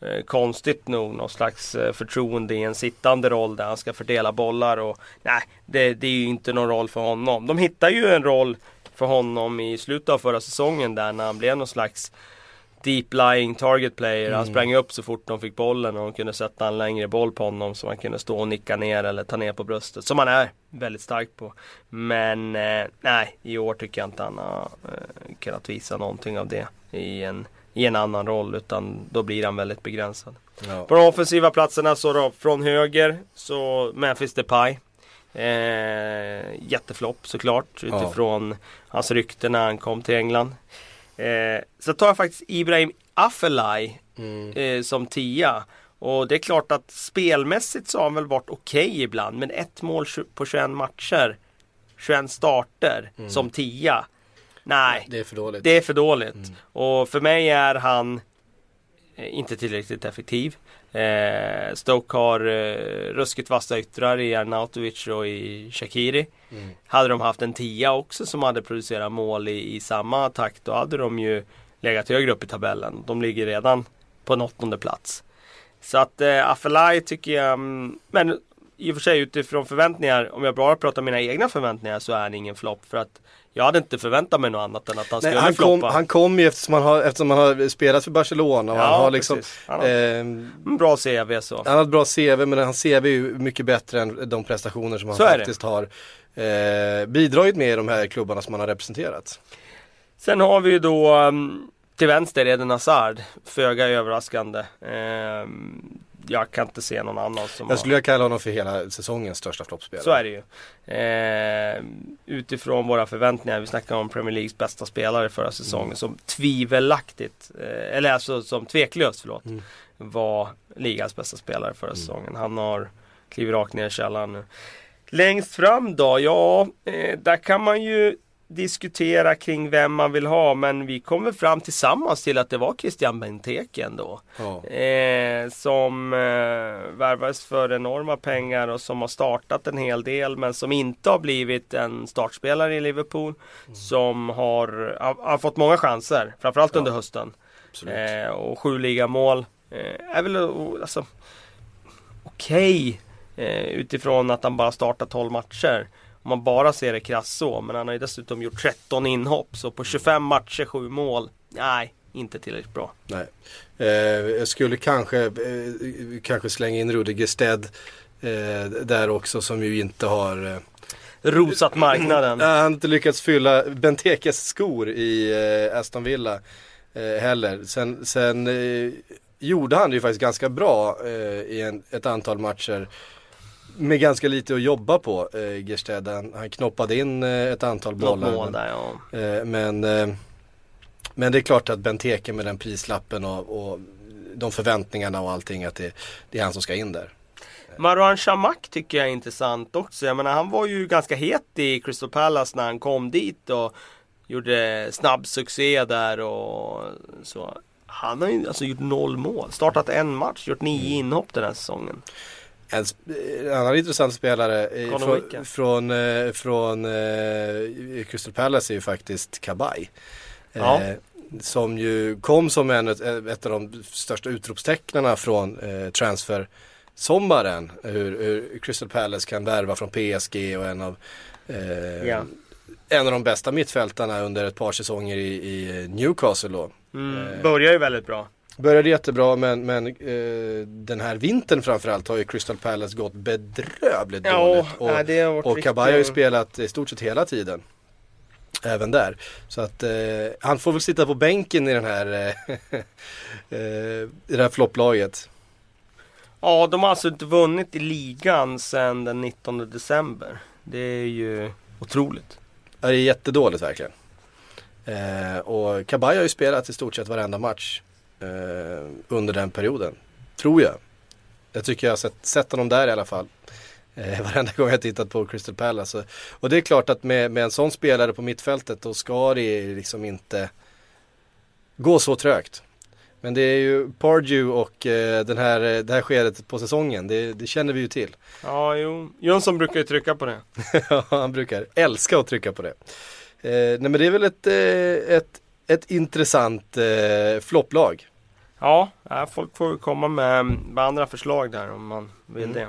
eh, konstigt nog någon slags eh, förtroende i en sittande roll där han ska fördela bollar och nej, det, det är ju inte någon roll för honom. De hittar ju en roll för honom i slutet av förra säsongen där när han blev någon slags deep lying target player. Han sprang upp så fort de fick bollen och de kunde sätta en längre boll på honom så man kunde stå och nicka ner eller ta ner på bröstet. Som han är väldigt stark på. Men eh, nej, i år tycker jag inte han har eh, kunnat visa någonting av det i en, i en annan roll utan då blir han väldigt begränsad. Ja. På de offensiva platserna så då från höger så Memphis Depay. Eh, jätteflopp såklart Ja. utifrån hans rykte när han kom till England. Eh, så tar jag faktiskt Ibrahim Afellay Mm. eh, som tia. Och det är klart att spelmässigt så har han väl varit okej ibland. Men ett mål på 21 matcher, 21 starter som tia. Nej, Det är för dåligt. det är för dåligt. Och för mig är han eh, inte tillräckligt effektiv. Eh, Stoke har eh, ruskigt vassa yttrar i Arnautovic och i Shakiri. Mm. Hade de haft en tia också som hade producerat mål i, i samma takt då hade de ju legat högre upp i tabellen. De ligger redan på en åttonde plats. Så att eh, Afelai tycker jag, mm, men i och för sig utifrån förväntningar, om jag bara pratar mina egna förväntningar så är han ingen flopp. För att jag hade inte förväntat mig något annat än att han Nej, skulle han, kom, floppa. han kom ju eftersom han har, eftersom han har spelat för Barcelona och Ja, han har liksom precis. Han har- ehm, En bra CV så. Han har ett bra CV men hans CV är ju mycket bättre än de prestationer som han Så faktiskt har eh, bidragit med i de här klubbarna som han har representerat. Sen har vi ju då um, till vänster Eden Hazard. Föga överraskande. Um, jag kan inte se någon annan som Jag skulle vilja kalla honom för hela säsongens största floppspelare. Så är det ju. Eh, utifrån våra förväntningar, vi snackade om Premier Leagues bästa spelare förra säsongen Mm. som tvivelaktigt, eh, eller alltså som tveklöst förlåt, Mm. var ligans bästa spelare förra Mm. säsongen. Han har klivit rakt ner i källaren nu. Längst fram då, ja, eh, där kan man ju diskutera kring vem man vill ha men vi kommer fram tillsammans till att det var Christian Benteke ändå. Ja. Eh, som eh, värvades för enorma pengar och som har startat en hel del men som inte har blivit en startspelare i Liverpool. Som har, har, har fått många chanser, framförallt under hösten. Eh, och sju ligamål. Eh, är väl alltså, okej eh, utifrån att han bara startat 12 matcher. Om man bara ser det krasst så. Men han har ju dessutom gjort 13 inhopp. Så på 25 matcher, 7 mål. Nej, inte tillräckligt bra. Nej. Eh, jag skulle kanske, eh, kanske slänga in Rudiger Stead eh, där också som ju inte har eh, Rosat marknaden. Han har inte lyckats fylla Bentekes skor i eh, Aston Villa eh, heller. Sen, sen gjorde han det ju faktiskt ganska bra i en, ett antal matcher. Med ganska lite att jobba på, eh, Gersted. Han, han knoppade in eh, ett antal bollar. mål men, där ja. eh, men, eh, men det är klart att Benteke med den prislappen och, och de förväntningarna och allting att det, det är han som ska in där. Marouane Chamakh tycker jag är intressant också. Jag menar han var ju ganska het i Crystal Palace när han kom dit och gjorde snabb succé där och så. Han har ju alltså gjort noll mål. Startat en match, gjort nio Mm. inhopp den här säsongen. En, en annan intressant spelare eh, från, Wickham. från, eh, från eh, Crystal Palace är ju faktiskt Kabay. Ja. Eh, som ju kom som en, ett, av de största utropstecknarna från eh, transfersommaren. Hur, hur Crystal Palace kan värva från PSG och en av eh, Ja. en av de bästa mittfältarna under ett par säsonger i, i Newcastle då. Mm, Eh. börjar ju väldigt bra. Började jättebra men, men eh, den här vintern framförallt har ju Crystal Palace gått bedrövligt dåligt. Och, nej, det har varit och Kabay har ju spelat i stort sett hela tiden. Även där. Så att eh, han får väl sitta på bänken i den här eh, <laughs> eh, i det här flopplaget. Ja, de har alltså inte vunnit i ligan sedan den 19 december. Det är ju otroligt. Ja, Det är jättedåligt verkligen. Eh, och Kabay har ju spelat i stort sett varenda match eh, under den perioden. Tror jag. Jag tycker jag har sett, sett honom där i alla fall. Eh, <laughs> varenda gång jag tittat på Crystal Palace. Och, det är klart att med, med en sån spelare på mittfältet då ska det liksom inte gå så trögt. Men det är ju Pardew och eh, den här, eh, det här skedet på säsongen, det, det känner vi ju till. Ja, jo. Jönsson brukar ju trycka på det. <laughs> Ja, han brukar älska att trycka på det. Eh, nej men det är väl ett, eh, ett, ett intressant eh, flopplag. Ja, folk får komma med, med andra förslag där om man vill Mm. det.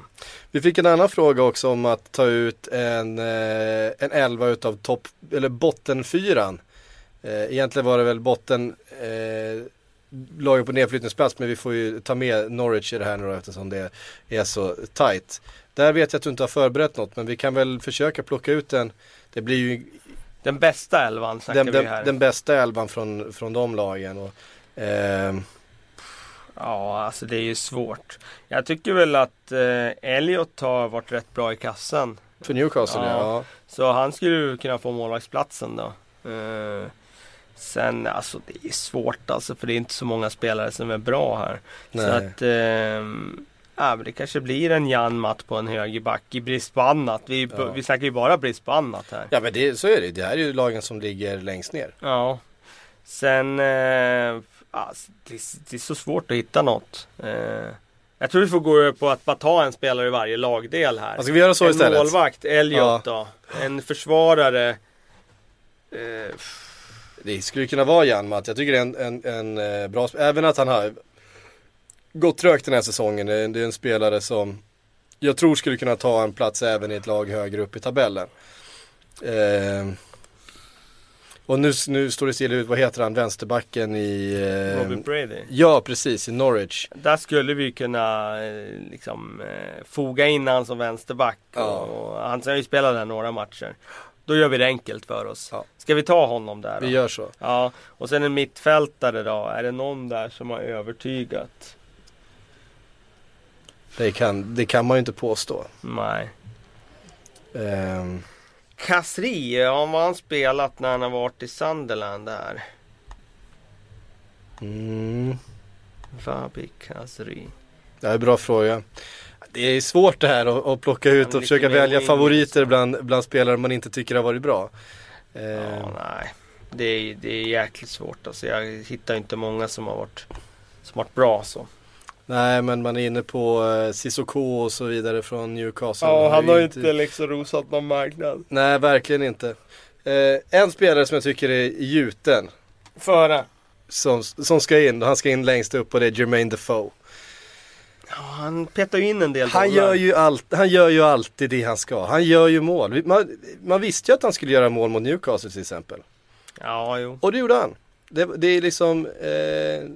Vi fick en annan fråga också om att ta ut en, eh, en elva utav topp, eller bottenfyran. Eh, egentligen var det väl botten eh, laget på nedflyttningsplats men vi får ju ta med Norwich i det här nu då, eftersom det är så tight. Där vet jag att du inte har förberett något men vi kan väl försöka plocka ut en, det blir ju Den bästa elvan snackar den, vi här. den bästa elvan från, från de lagen. Och, ehm, Ja, alltså det är ju svårt. Jag tycker väl att eh, Elliot har varit rätt bra i kassan. för Newcastle ja. Ja. Så han skulle kunna få målvaktsplatsen då. Eh, sen, alltså det är svårt alltså för det är inte så många spelare som är bra här. Så Nej. att ehm, Ja, men det kanske blir en Jan Matt på en högerback i brist på annat. Vi, Ja. vi snackar ju bara brist på annat här. Ja men det, så är det Det här är ju lagen som ligger längst ner. Ja. Sen, eh, alltså, det, är- det är så svårt att hitta något. Eh, jag tror vi får gå på att bara ta en spelare i varje lagdel här. Alltså, ska vi göra så en istället? målvakt, Elliot Ja. då. En försvarare. Eh, Det skulle kunna vara Janmat. Jag tycker det är en, en, en eh, bra Även att han har gått trögt den här säsongen. Det är, det är en spelare som jag tror skulle kunna ta en plats även i ett lag högre upp i tabellen. Eh, och nu, nu står det still ut, vad heter han, vänsterbacken i... Eh, Robin Brady. ja, precis, i Norwich. Där skulle vi kunna eh, liksom, eh, foga in han som vänsterback. Ja. Och, han har ju spelat där några matcher. Då gör vi det enkelt för oss. Ja. Ska vi ta honom där då? Vi gör så. Ja, och sen en mittfältare då. Är det någon där som har övertygat? Det kan, det kan man ju inte påstå. Nej. Ehm, Kasri, har han spelat när han har varit i Sunderland där? mm, Fabi Kasri. det är en bra fråga. Det är svårt det här att, att plocka ut och försöka välja favoriter bland, bland spelare man inte tycker har varit bra. Ja, nej. Det är, det är jäkligt svårt alltså. Jag hittar inte många som har varit, som har varit bra så. Nej men man är inne på eh, Cissoko och så vidare från Newcastle. ju liksom rosat någon marknad. Nej verkligen inte. Eh, en spelare som jag tycker är gjuten. Före. Som, som ska in, han ska in längst upp och det är Jermaine Defoe. Ja, han petar ju in en del Han gör, ju allt, han gör ju alltid det han ska. Han gör ju mål. Man, man visste ju att han skulle göra mål mot Newcastle till exempel. Ja, jo. Och det gjorde han. Det, det är liksom eh,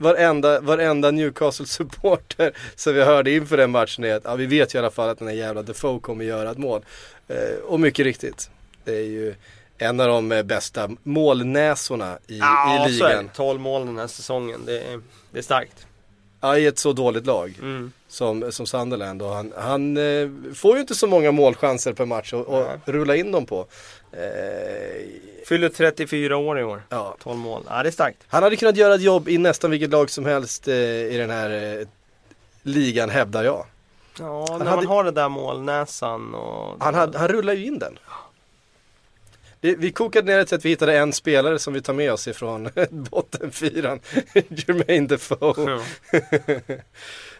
varenda, varenda Newcastle-supporter <laughs> som vi hörde inför den matchen är att ja, vi vet ju i alla fall att den här jävla Defoe kommer göra ett mål. Eh, och mycket riktigt. Det är ju en av de eh, bästa målnäsorna i, Ja, i ligan. 12 mål den här säsongen. Det är, det är starkt. Ja, I ett så dåligt lag Mm. Som, som Sunderland. Och han han eh, får ju inte så många målchanser per match att att rulla in dem på. Eh, Fyller 34 år i år. ja. 12 mål. Ja, det är starkt. Han hade kunnat göra ett jobb i nästan vilket lag som helst eh, i den här eh, ligan hävdar jag. Ja, när hade- man har det där målnäsan och... Han, hade, han rullar ju in den. Det, vi kokade ner det till att vi hittade en spelare som vi tar med oss ifrån <laughs> bottenfyran. <laughs> Jermaine Defoe. <laughs>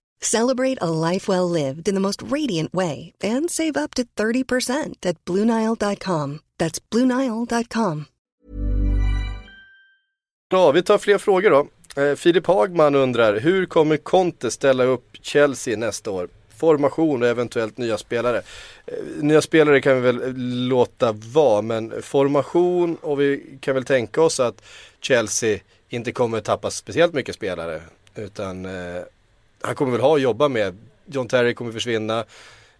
Celebrate a life well lived in the most radiant way and save up to 30% at BlueNile.com. That's BlueNile.com. Ja, vi tar fler frågor då. Eh, Filip Hagman undrar, hur kommer Conte ställa upp Chelsea nästa år? Formation och eventuellt nya spelare. Eh, nya spelare kan vi väl låta vara, men formation och vi kan väl tänka oss att Chelsea inte kommer tappa speciellt mycket spelare. Utan eh, han kommer väl ha att jobba med. John Terry kommer försvinna.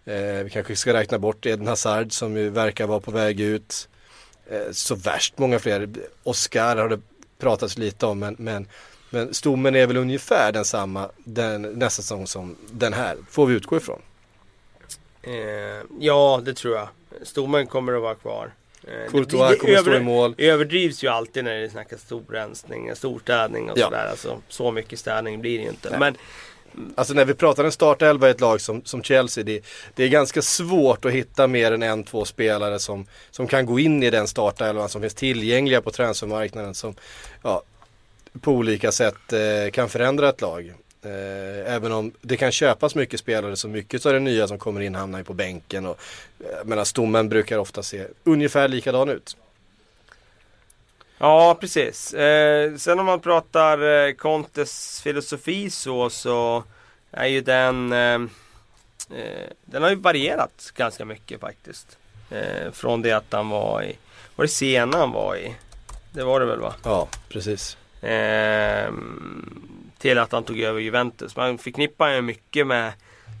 Eh, vi kanske ska räkna bort Eden Hazard som ju verkar vara på väg ut. Eh, så värst många fler. Oscar har det pratats lite om men, men, men stommen är väl ungefär densamma den, nästa säsong som den här. Får vi utgå ifrån. Eh, ja, det tror jag. Stommen kommer att vara kvar. Eh, Courtois det- det kommer att stå över- i mål. överdrivs ju alltid när det snackas storrensning, storstädning och Ja. sådär. Alltså, så mycket städning blir det ju inte. Nej. Men Alltså när vi pratar en startelva i ett lag som, som Chelsea, det, det är ganska svårt att hitta mer än en, två spelare som, som kan gå in i den startelvan som finns tillgängliga på transfermarknaden som ja, på olika sätt eh, kan förändra ett lag. Eh, även om det kan köpas mycket spelare så mycket av det nya som kommer in hamnar ju på bänken och eh, medan stommen brukar ofta se ungefär likadan ut. Ja, precis. Eh, sen om man pratar eh, Contes filosofi så, så är ju den eh, eh, Den har ju varierat ganska mycket faktiskt. Eh, från det att han var i Var det Siena han var i? Det var det väl va? Ja, precis. Eh, till att han tog över Juventus. Man förknippar ju mycket med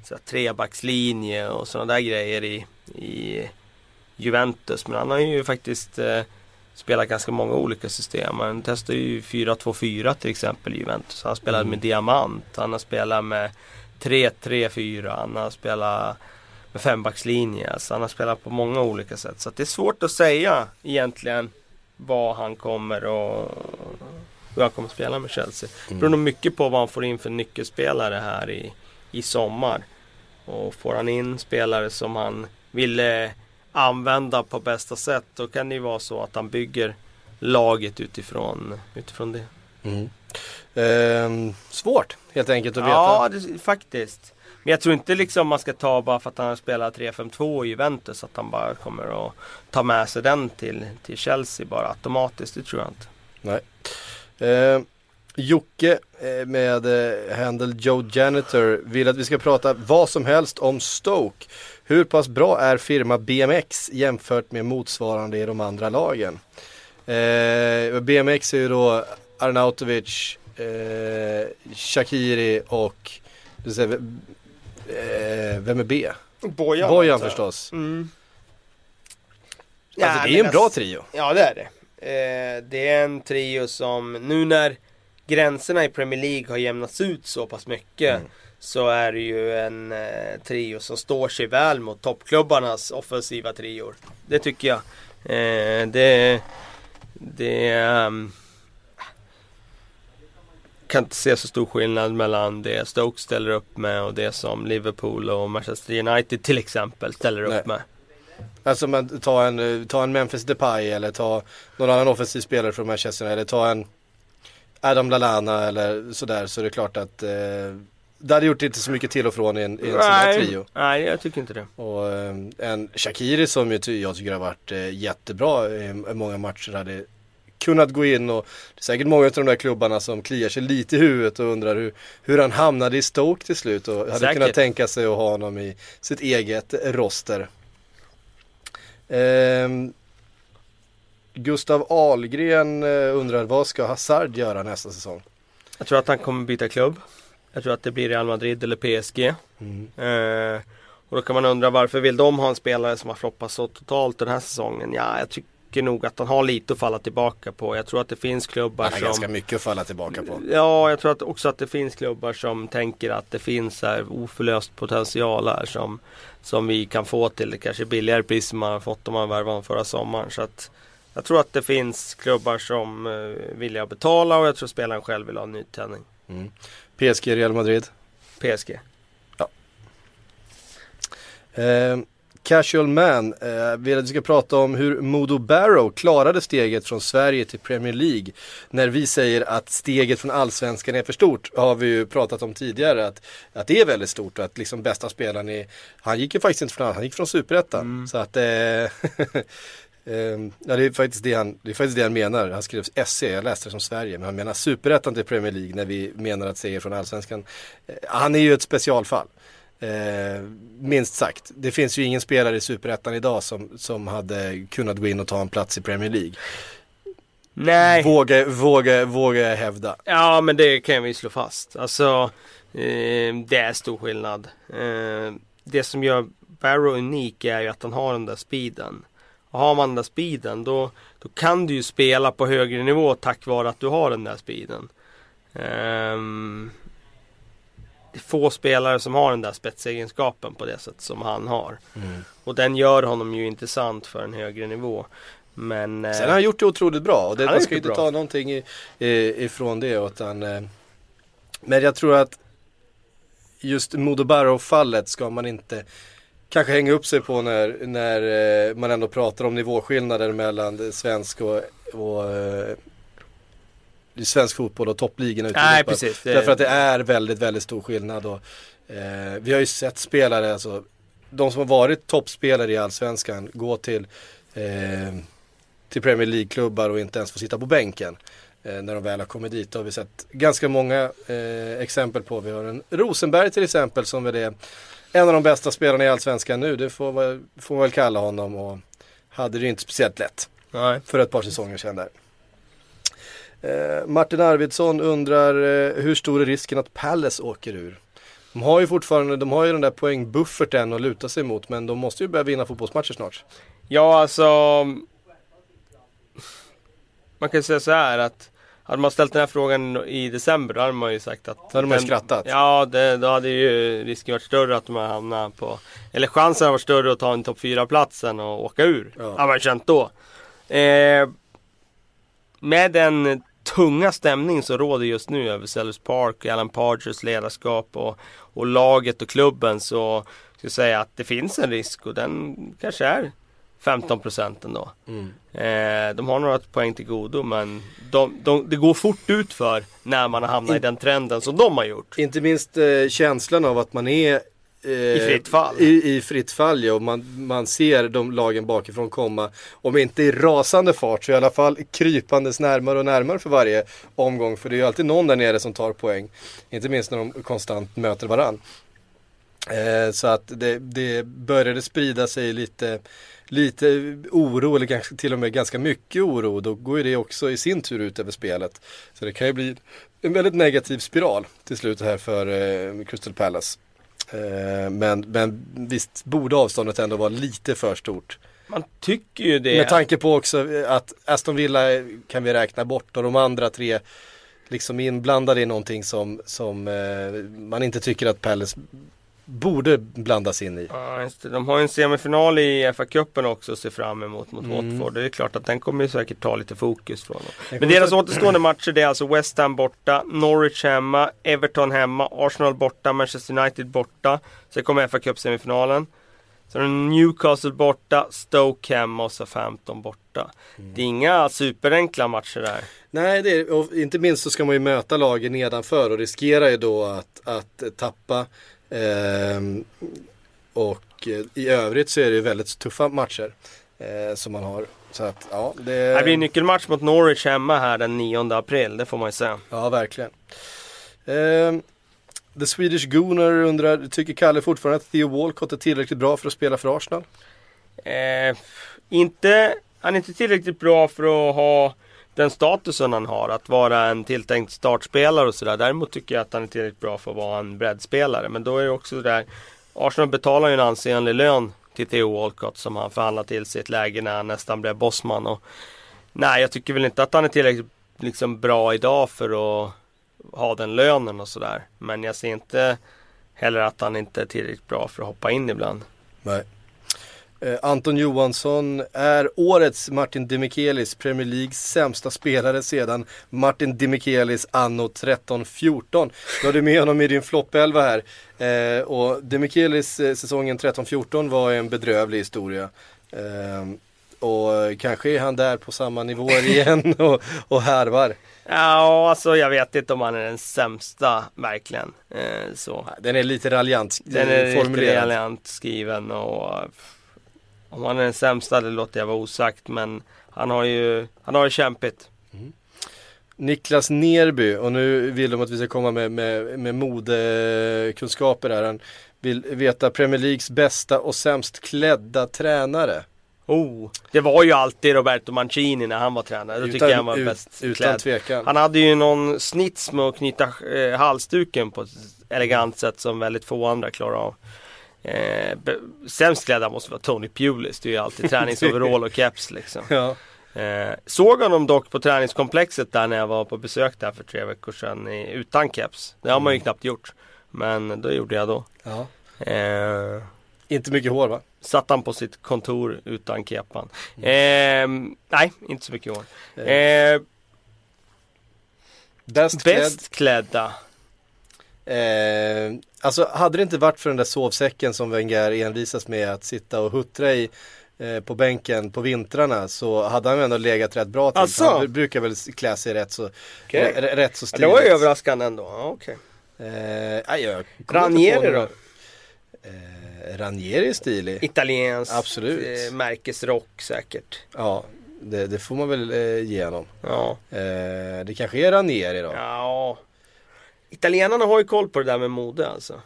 så här, trebackslinje och sådana där grejer i, i Juventus. Men han har ju faktiskt eh, spelat ganska många olika system. Han testade ju 4-2-4 till exempel i Juventus. Han spelade med diamant. Han har spelat med 3-3-4. Han har spelat med fembackslinje. Alltså han har spelat på många olika sätt. Så det är svårt att säga egentligen vad han kommer och hur han kommer att spela med Chelsea. Det beror nog mycket på vad han får in för nyckelspelare här i, i sommar. Och får han in spelare som han vill eh, använda på bästa sätt då kan det ju vara så att han bygger laget utifrån, utifrån det. Mm. Ehm, svårt helt enkelt att veta. Ja, det, faktiskt. Men jag tror inte liksom man ska ta bara för att han har spelat 3-5-2 i Juventus att han bara kommer att ta med sig den till, till Chelsea bara automatiskt. Det tror jag inte. Nej. Eh, Jocke eh, med eh, Joe Janitor vill att vi ska prata vad som helst om Stoke. Hur pass bra är firma BMX jämfört med motsvarande i de andra lagen? Eh, BMX är ju då Arnautovic, eh, Shakiri och säger, eh, vem är B? Bojan, Bojan jag. förstås. Mm. alltså det är ju en bra alltså- trio. Ja det är det. Eh, det är en trio som nu när gränserna i Premier League har jämnats ut så pass mycket Mm. Så är det ju en eh, trio som står sig väl mot toppklubbarnas offensiva trior. Det tycker jag. Eh, det det ehm, kan inte se så stor skillnad mellan det Stoke ställer upp med och det som Liverpool och Manchester United till exempel ställer Nej. upp med. Alltså man, ta, en, eh, ta en Memphis Depay eller ta någon annan offensiv spelare från Manchester eller ta en Adam Lallana eller sådär så är det klart att eh, det hade gjort inte så mycket till och från i en, i en sån här trio. nej, jag tycker inte det. Och eh, en Shakiri som jag tycker har varit eh, jättebra i i många matcher hade kunnat gå in och det är säkert många av de där klubbarna som kliar sig lite i huvudet och undrar hur, hur han hamnade i Stoke till slut och hade Säkert. kunnat tänka sig att ha honom i sitt eget roster. Ehm, Gustav Ahlgren eh, undrar vad ska Hazard göra nästa säsong? Jag tror att han kommer byta klubb. Jag tror att det blir Real Madrid eller PSG. Eh, och då kan man undra varför vill de ha en spelare som har floppat så totalt den här säsongen? Ja, jag tycker nog att han har lite att falla tillbaka på. Jag tror att det finns klubbar Han har som... ganska mycket att falla tillbaka på. Ja, jag tror att också att det finns klubbar som tänker att det finns här oförlöst potential här som, som vi kan få till det kanske billigare pris som man har fått om man värvade honom förra sommaren. Så att jag tror att det finns klubbar som eh, vill betala och jag tror spelaren själv vill ha en nytändning. PSG, Real Madrid. PSG. Eh, Casual Man eh, vill att vi ska prata om hur Modo Barrow klarade steget från Sverige till Premier League. När vi säger att steget från allsvenskan är för stort har vi ju pratat om tidigare att, att det är väldigt stort och att liksom bästa spelaren är, han gick ju faktiskt inte från han gick från superettan. Så att eh, <laughs> Ehm, ja, det är, faktiskt det han, det är faktiskt det han menar. Han skrev SC, jag läste det som Sverige, men han menar superettan till Premier League när vi menar att seger från allsvenskan. Eh, han är ju ett specialfall. Eh, minst sagt. Det finns ju ingen spelare i superettan idag som, som hade kunnat gå in och ta en plats i Premier League. Nej. Våga, våga, våga hävda. Ja men det kan vi slå fast. Alltså eh, det är stor skillnad. Eh, det som gör Barrow unik är ju att han har den där speeden. Har man den där speeden då, då kan du ju spela på högre nivå tack vare att du har den där speeden. Ehm, det är få spelare som har den där spetsegenskapen på det sätt som han har. Och den gör honom ju intressant för en högre nivå. Men eh, Sen har han gjort det otroligt bra och det, man ska ju inte bra. ta någonting i, i, ifrån det. Utan, eh, men jag tror att just Modo Barrow-fallet ska man inte kanske hänga upp sig på när, när eh, man ändå pratar om nivåskillnader mellan svensk och, och eh, svensk fotboll och toppligorna ute Nej, precis. Det- Därför att det är väldigt, väldigt stor skillnad. Och, eh, vi har ju sett spelare, alltså de som har varit toppspelare i Allsvenskan gå till, eh, till Premier League-klubbar och inte ens få sitta på bänken. Eh, när de väl har kommit dit. Det har vi sett ganska många exempel på. Vi har en Rosenberg till exempel som väl är en av de bästa spelarna i Allsvenskan nu. Det får, man väl kalla honom. Och hade det inte speciellt lätt nej. för ett par säsonger sedan där. Eh, Martin Arvidsson undrar eh, hur stor är risken att Palace åker ur? De har ju fortfarande, de har ju den där poängbufferten att luta sig mot men de måste ju börja vinna fotbollsmatcher snart. Ja, alltså. Man kan säga så här att hade man ställt den här frågan i december då hade man ju sagt att... Då hade man ju skrattat. Ja, det, då hade ju risken varit större att de hade hamnat på... Eller chansen hade varit större att ta en topp 4-platsen och åka ur. Ja. Har man känt då. Eh, med den tunga stämning som råder just nu över Sellers Park, Alan Pargers ledarskap och, och laget och klubben så ska jag säga att det finns en risk och den kanske är 15 procent ändå. Eh, de har några poäng till godo men de, de, det går fort ut för när man har hamnat i den trenden som de har gjort. Inte minst eh, känslan av att man är eh, I fritt fall. I, i fritt fall ja, och man, man ser de lagen bakifrån komma. Om inte i rasande fart så i alla fall krypandes närmare och närmare för varje omgång. För det är ju alltid någon där nere som tar poäng. Inte minst när de konstant möter varann. Eh, så att det, det började sprida sig lite lite oro eller kanske till och med ganska mycket oro. Då går ju det också i sin tur ut över spelet. Så det kan ju bli en väldigt negativ spiral till slut här för eh, Crystal Palace. Eh, men, men visst borde avståndet ändå vara lite för stort. Man tycker ju det. Med tanke på också att Aston Villa kan vi räkna bort och de andra tre liksom inblandade i någonting som, som eh, man inte tycker att Palace borde blandas in i. Ja. De har ju en semifinal i FA-cupen också att se fram emot mot mm. Watford. Det är klart att den kommer ju säkert ta lite fokus från dem. Men deras återstående matcher det är alltså West Ham borta, Norwich hemma, Everton hemma, Arsenal borta, Manchester United borta. Sen kommer fa Cup semifinalen. Sen Newcastle borta, Stoke hemma och Southampton borta. Mm. Det är inga superenkla matcher där. Nej, det är, och inte minst så ska man ju möta lagen nedanför och riskerar ju då att, att tappa och eh, i övrigt så är det ju väldigt tuffa matcher eh, som man har. Så att, ja, det... det blir en nyckelmatch mot Norwich hemma här den 9 april, det får man ju säga. Ja, verkligen. Eh, The Swedish Gooner undrar, tycker Kalle fortfarande att Theo Walcott är tillräckligt bra för att spela för Arsenal? Eh, inte, han är inte tillräckligt bra för att ha den statusen han har, att vara en tilltänkt startspelare och sådär. Däremot tycker jag att han är tillräckligt bra för att vara en breddspelare. Men då är det också där, Arsenal betalar ju en ansenlig lön till Theo Walcott som han förhandlade till sig i ett läge när han nästan blev bossman. Och, nej, jag tycker väl inte att han är tillräckligt liksom, bra idag för att ha den lönen och sådär. Men jag ser inte heller att han inte är tillräckligt bra för att hoppa in ibland. Nej. Eh, Anton Johansson är årets Martin Demichelis, Premier Leagues sämsta spelare sedan Martin Demichelis anno 13-14. Du hade med honom i din floppelva här. Eh, och Demichelis eh, säsongen 13-14 var en bedrövlig historia. Eh, och kanske är han där på samma nivåer <laughs> igen och, och härvar. Ja, alltså jag vet inte om han är den sämsta verkligen. Eh, så. Den är lite raljant Den är lite raljant skriven och om han är den sämsta, det låter jag vara osagt. Men han har ju, han har det kämpigt. Mm. Niklas Nerby, och nu vill de att vi ska komma med, med, med modekunskaper här. Han vill veta Premier Leagues bästa och sämst klädda tränare. Oh, det var ju alltid Roberto Mancini när han var tränare. Då utan, tycker jag han var ut, bäst Utan klädd. tvekan. Han hade ju någon snits med att knyta eh, halsduken på ett elegant sätt som väldigt få andra klarar av. Eh, sämst klädda måste vara Tony Pulis. Det är ju alltid <laughs> träningsoverall och keps liksom. Ja. Eh, såg honom dock på träningskomplexet där när jag var på besök där för tre veckor sedan i, utan keps. Det har man ju mm. knappt gjort. Men det gjorde jag då. Ja. Eh, inte mycket hår va? Satt han på sitt kontor utan kepan. Mm. Eh, nej, inte så mycket hår. Eh. eh bäst, bäst klädda. Eh, alltså hade det inte varit för den där sovsäcken som Wenger envisas med att sitta och huttra i eh, på bänken på vintrarna så hade han ändå legat rätt bra till. Alltså? Han brukar väl klä sig rätt så, okay. rätt så stiligt. Ja, det var överraskande ändå. Ja, okay. eh, Ranieri då? Eh, Ranieri är stilig. Italiensk Absolut. Eh, märkesrock säkert. Ja, det, det, får man väl eh, ge honom. Ja. Eh, det kanske är Ranieri då? Ja, Italienarna har ju koll på det där med mode alltså.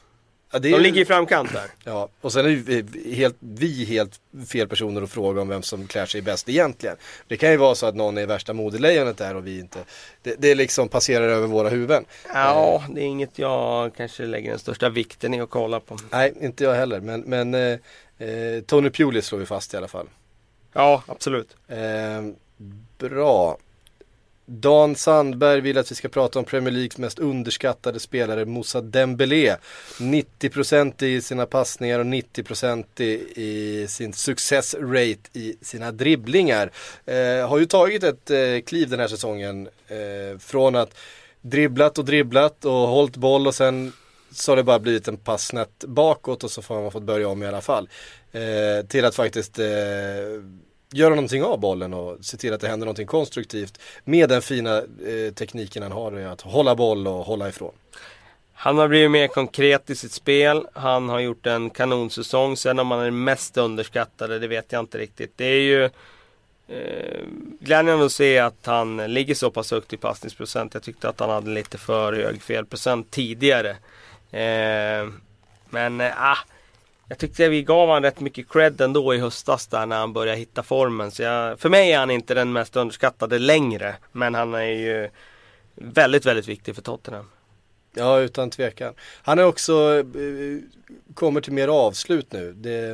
Ja, De ligger i framkant där. <clears throat> Ja, och sen är vi helt, vi helt fel personer att fråga om vem som klär sig bäst egentligen. Det kan ju vara så att någon är värsta modelejonet där och vi inte. Det, det liksom passerar över våra huvuden. Ja, det är inget jag kanske lägger den största vikten i att kolla på. Nej, inte jag heller. Men, men eh, eh Tony Pulis slår vi fast i alla fall. Ja, absolut. Eh, bra. Dan Sandberg vill att vi ska prata om Premier Leagues mest underskattade spelare Moussa Dembélé. 90% i sina passningar och 90% i, i sin success rate i sina dribblingar. Eh, har ju tagit ett eh, kliv den här säsongen eh, från att dribblat och dribblat och hållit boll och sen så har det bara blivit en pass snett bakåt och så har man fått börja om i alla fall. Eh, till att faktiskt eh, göra någonting av bollen och se till att det händer någonting konstruktivt med den fina eh, tekniken han har att hålla boll och hålla ifrån. Han har blivit mer konkret i sitt spel. Han har gjort en kanonsäsong. Sen om han är den mest underskattade, det vet jag inte riktigt. Det är ju eh, glädjande att se att han ligger så pass högt i passningsprocent. Jag tyckte att han hade lite för hög felprocent tidigare. Eh, Men eh, ah. Eh, jag tyckte vi gav honom rätt mycket cred ändå i höstas där när han började hitta formen. Så jag, för mig är han inte den mest underskattade längre. Men han är ju väldigt, väldigt viktig för Tottenham. Ja, utan tvekan. Han är också, eh, kommer till mer avslut nu. Det,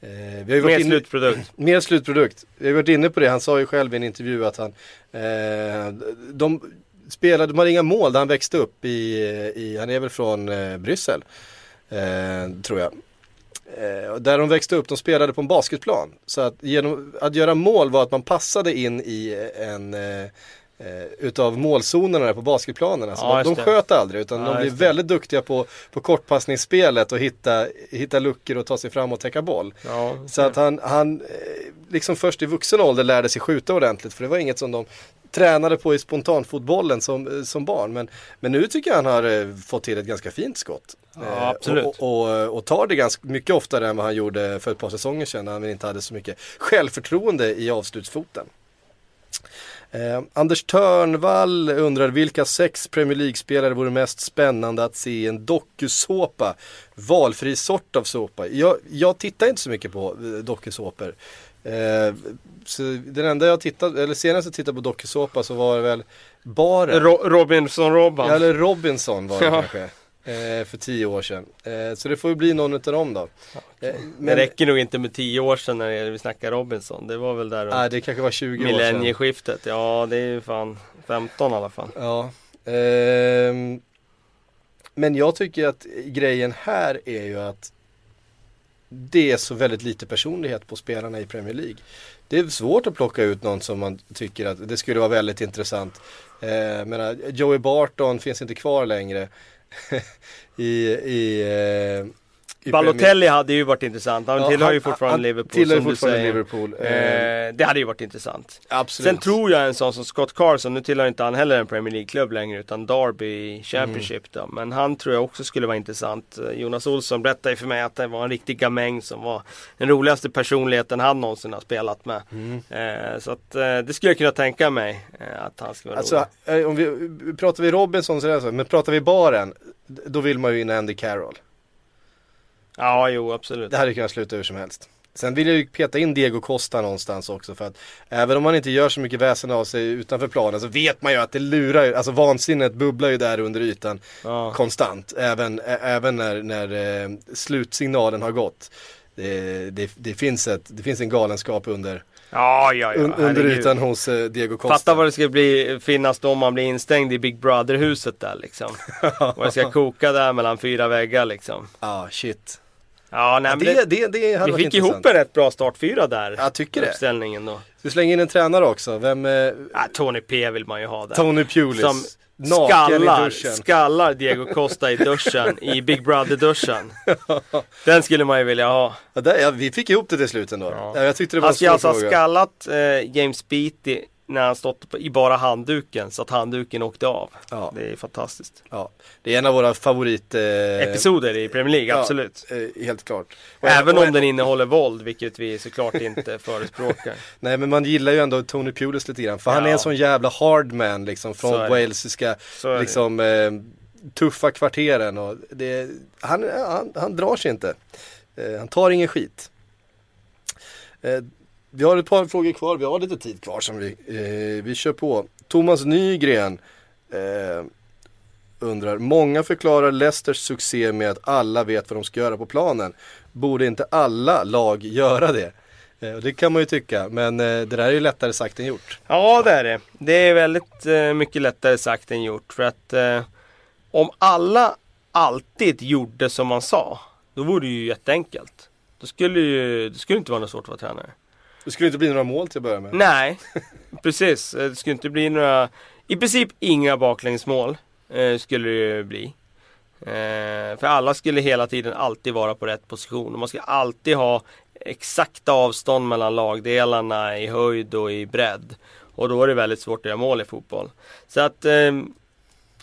eh, vi har mer inne, slutprodukt. <clears throat> Mer slutprodukt. Vi har varit inne på det, han sa ju själv i en intervju att han, eh, de spelade, de har inga mål där han växte upp i, i han är väl från eh, Bryssel, eh, tror jag. Eh, där de växte upp, de spelade på en basketplan. Så att genom att göra mål var att man passade in i en eh utav målzonerna på basketplanen. Alltså ja, de, de sköt aldrig utan ja, de blev väldigt duktiga på, på kortpassningsspelet och hitta, hitta luckor och ta sig fram och täcka boll. Ja, så att han, han liksom först i vuxen ålder lärde sig skjuta ordentligt för det var inget som de tränade på i spontanfotbollen som, som barn. Men, men nu tycker jag han har eh, fått till ett ganska fint skott. Ja, eh, absolut. Och, och, och, tar det ganska mycket oftare än vad han gjorde för ett par säsonger sedan när han inte hade så mycket självförtroende i avslutsfoten. Eh, Anders Törnvall undrar vilka sex Premier League-spelare vore mest spännande att se i en dokusåpa? Valfri sort av såpa. Jag, jag tittar inte så mycket på eh, dokusåpor. Eh, så den enda jag tittade, eller senast jag tittade på dokusåpa så var det väl baren. Ro Robinson Robban. Ja, eller Robinson var det ja. kanske. Eh, för tio år sedan. Eh, så det får ju bli någon utav dem då. Eh, men... Det räcker nog inte med tio år sedan när vi snackar Robinson. Det var väl där Nej, det kanske var 20 år sedan. Millennieskiftet. Ja, det är ju fan 15 i alla fall. Ja. Ehm, men jag tycker att grejen här är ju att det är så väldigt lite personlighet på spelarna i Premier League. Det är svårt att plocka ut någon som man tycker att det skulle vara väldigt intressant. Eh, menar, Joey Barton finns inte kvar längre <laughs> i, i, eh, Balotelli hade ju varit intressant. Han ja, tillhör ju fortfarande han, Liverpool. Tillhör som fortfarande Liverpool. Eh, det hade ju varit intressant. Absolut. Sen tror jag en sån som Scott Carson, nu tillhör inte han heller en Premier League-klubb längre utan Derby Championship mm. då. Men han tror jag också skulle vara intressant. Jonas Olsson berättade för mig att det var en riktig gamäng som var den roligaste personligheten han någonsin har spelat med. Mm. Eh, så att eh, det skulle jag kunna tänka mig eh, att han skulle vara alltså, rolig. Eh, om vi, pratar vi Robinson så är det så, men pratar vi baren, då vill man ju in Andy Carroll. Ja, jo absolut. Det hade kunnat sluta hur som helst. Sen vill jag ju peta in Diego Costa någonstans också för att även om man inte gör så mycket väsen av sig utanför planen så vet man ju att det lurar ju, alltså vansinnet bubblar ju där under ytan ja. konstant. Även, även när, när eh, slutsignalen har gått. Det, det, det, finns ett, det finns en galenskap under Ja, ja, ja. under ytan hos eh, Diego Costa. Fatta vad det ska bli, finnas då om man blir instängd i Big Brother-huset där liksom. <laughs> och det ska koka där mellan fyra väggar liksom. Ja, ah, shit. Ja, nej, det, det, det, det Vi fick ihop en rätt bra startfyra där. Jag tycker det. Uppställningen då. Vi slänger in en tränare också. Vem? Eh... Ja, Tony P vill man ju ha där. Tony Pulis. Som skallar, skallar Diego Costa i duschen, i Big Brother-duschen. <laughs> Den skulle man ju vilja ha. Ja, där, ja, vi fick ihop det till slut ändå. Ja. jag tyckte det var Han ska alltså ha skallat eh, James Beattie när han stått i bara handduken så att handduken åkte av. Ja. Det är fantastiskt. Ja. Det är en av våra favorit... Eh... Episoder i Premier League, ja, absolut. Eh, helt klart. Och Även och om den innehåller våld, vilket vi såklart inte <laughs> förespråkar. Nej men man gillar ju ändå Tony Pulis lite grann. För han är en sån jävla hardman liksom från walesiska liksom eh, tuffa kvarteren. Och det, han, han, han drar sig inte. Eh, han tar ingen skit. Vi har ett par frågor kvar, vi har lite tid kvar som vi, eh, vi kör på. Thomas Nygren eh, undrar, många förklarar Leicesters succé med att alla vet vad de ska göra på planen. Borde inte alla lag göra det? Eh, det kan man ju tycka, men eh, det där är ju lättare sagt än gjort. Ja, det är det. Det är väldigt eh, mycket lättare sagt än gjort. För att eh, om alla alltid gjorde som man sa, då vore det ju jätteenkelt. Då skulle ju, det skulle inte vara något svårt att vara tränare. Det skulle inte bli några mål till att börja med. Nej, precis. Eh, det skulle inte bli några, i princip inga baklängsmål eh, skulle det bli. Eh, för alla skulle hela tiden alltid vara på rätt position. Och man ska alltid ha exakta avstånd mellan lagdelarna i höjd och i bredd. Och då är det väldigt svårt att göra mål i fotboll. Så att eh,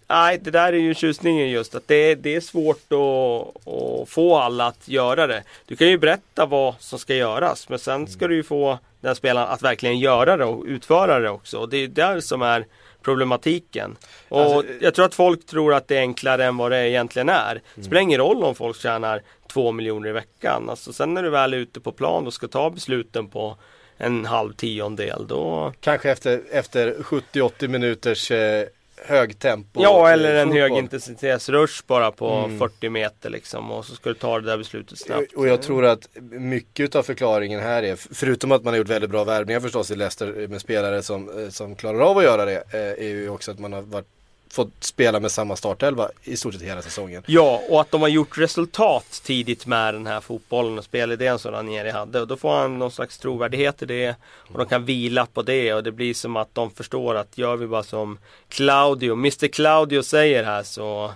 Nej, det där är ju tjusningen just att det, det är svårt att, att, få alla att göra det. Du kan ju berätta vad som ska göras men sen ska du ju få den spelaren att verkligen göra det och utföra det också. Och det är där som är problematiken. Och Alltså, jag tror att folk tror att det är enklare än vad det egentligen är. Det spelar ingen roll om folk tjänar två miljoner i veckan. Alltså, sen när du väl är ute på plan och ska ta besluten på en halv tiondel då Kanske efter, efter 70-80 minuters eh, högtempo. Ja eller en fotboll. högintensitetsrush bara på Mm. 40 meter liksom och så ska du ta det där beslutet snabbt. Och jag tror att mycket av förklaringen här är, förutom att man har gjort väldigt bra värvningar förstås i Leicester med spelare som, eh, som klarar av att göra det, eh, är ju också att man har varit, fått spela med samma startelva i stort sett hela säsongen. Ja, och att de har gjort resultat tidigt med den här fotbollen och spelidén som Ranieri hade. Och då får han någon slags trovärdighet i det. Och de kan vila på det och det blir som att de förstår att gör vi bara som Claudio, Mr Claudio säger här så,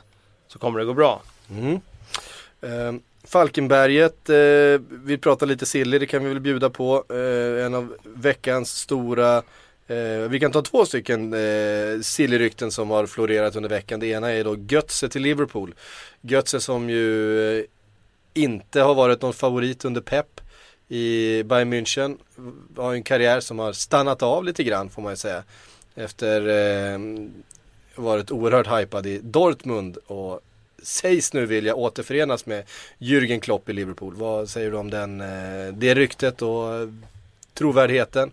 så kommer det gå bra. Mm. Eh, Falkenberget, eh, vi pratar lite silly, det kan vi väl bjuda på. Eh, en av veckans stora eh, vi kan ta två stycken eh, silly-rykten som har florerat under veckan. Det ena är då Götze till Liverpool. Götze som ju eh, inte har varit någon favorit under Pep i Bayern München. Har en karriär som har stannat av lite grann får man ju säga. Efter eh, varit oerhört hypad i Dortmund och sägs nu vilja återförenas med Jürgen Klopp i Liverpool. Vad säger du om den, eh, det ryktet och eh, trovärdigheten?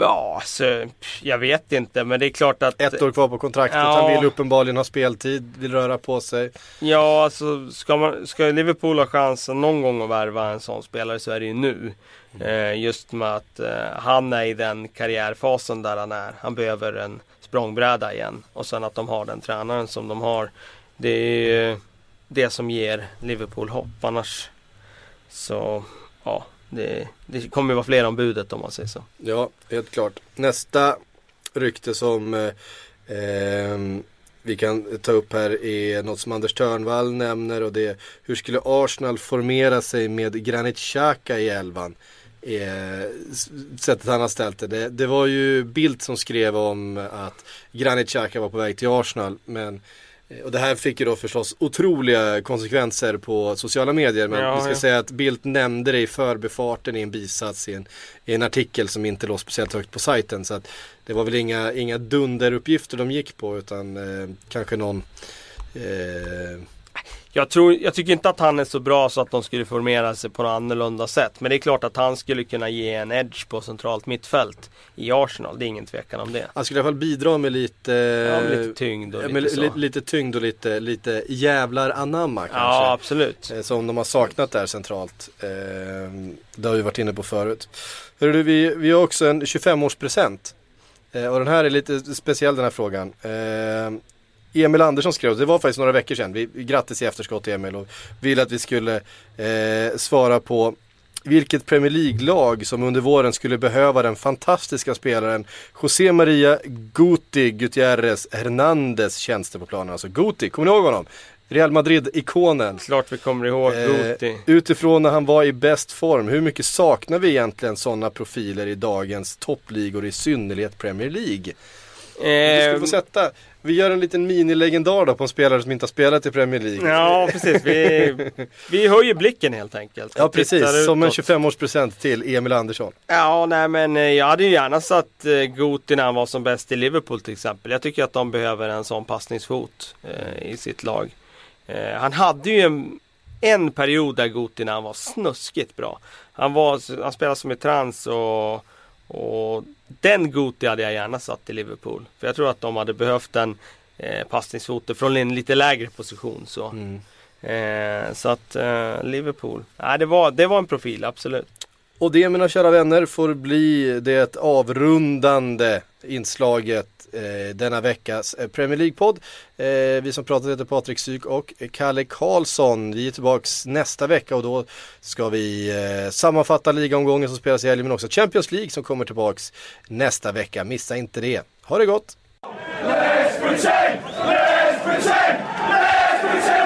Ja, så, pff, jag vet inte men det är klart att Ett år kvar på kontraktet, Ja. han vill uppenbarligen ha speltid, vill röra på sig. Ja, alltså ska, man, ska Liverpool ha chansen någon gång att värva en sån spelare så är det ju nu. Eh, just med att eh, han är i den karriärfasen där han är. Han behöver en språngbräda igen. Och sen att de har den tränaren som de har. Det är ju det som ger Liverpool hopp. Annars så, ja. Det, det kommer ju vara fler om budet om man säger så. Ja, helt klart. Nästa rykte som eh, ehm, vi kan ta upp här är något som Anders Törnvall nämner och det är hur skulle Arsenal formera sig med Granit Xhaka i elvan? Eh, sättet han har ställt det. det. Det var ju Bildt som skrev om att Granit Xhaka var på väg till Arsenal men eh, och det här fick ju då förstås otroliga konsekvenser på sociala medier men Ja, vi ska ja. säga att Bildt nämnde det i förbifarten i en bisats i en, i en artikel som inte låg speciellt högt på sajten så att det var väl inga, inga dunderuppgifter de gick på utan eh, kanske någon eh, Jag, tror, jag tycker inte att han är så bra så att de skulle formera sig på något annorlunda sätt. Men det är klart att han skulle kunna ge en edge på centralt mittfält i Arsenal. Det är ingen tvekan om det. Han skulle i alla fall bidra med lite, Ja, med lite tyngd och lite så. li, lite tyngd och lite, lite jävlar anamma kanske. Ja, absolut. Eh, Som de har saknat där centralt. Eh, det har vi varit inne på förut. Du, vi, vi har också en 25-årspresent. Eh, och den här är lite speciell den här frågan. Emil Andersson skrev, det var faktiskt några veckor sedan. Vi, grattis i efterskott Emil och ville att vi skulle eh, svara på vilket Premier League-lag som under våren skulle behöva den fantastiska spelaren José Maria Guti Gutierrez Hernandez tjänster på planen. Alltså Guti, kommer ni ihåg honom? Real Madrid-ikonen. Klart vi kommer ihåg Eh, Guti. utifrån när han var i bäst form, hur mycket saknar vi egentligen sådana profiler i dagens toppligor, i synnerhet Premier League? Vi ska få sätta, vi gör en liten minilegendar då på en spelare som inte har spelat i Premier League. ja, precis. Vi, <laughs> vi höjer blicken helt enkelt. Ja precis, som en utåt. 25-årspresent till Emil Andersson. Ja, nej men eh, jag hade ju gärna satt eh, Guti när han var som bäst i Liverpool till exempel. Jag tycker att de behöver en sån passningsfot eh, i sitt lag. Eh, han hade ju en, en period där Guti när han var snuskigt bra. Han, var, han spelade som i trans och, och den Guti hade jag gärna satt i Liverpool. För jag tror att de hade behövt en eh, passningsfot från en lite lägre position. Så, Mm. eh, så att eh, Liverpool, nej, det, var, det var en profil absolut. Och det mina kära vänner får bli det avrundande inslaget eh, denna veckas eh, Premier League-podd. Eh, vi som pratar heter Patrik Syk och Kalle Karlsson. Vi är tillbaks nästa vecka och då ska vi eh, sammanfatta ligaomgången som spelas i helgen men också Champions League som kommer tillbaks nästa vecka. Missa inte det. Ha det gott! Let's pretend! Let's pretend! Let's pretend!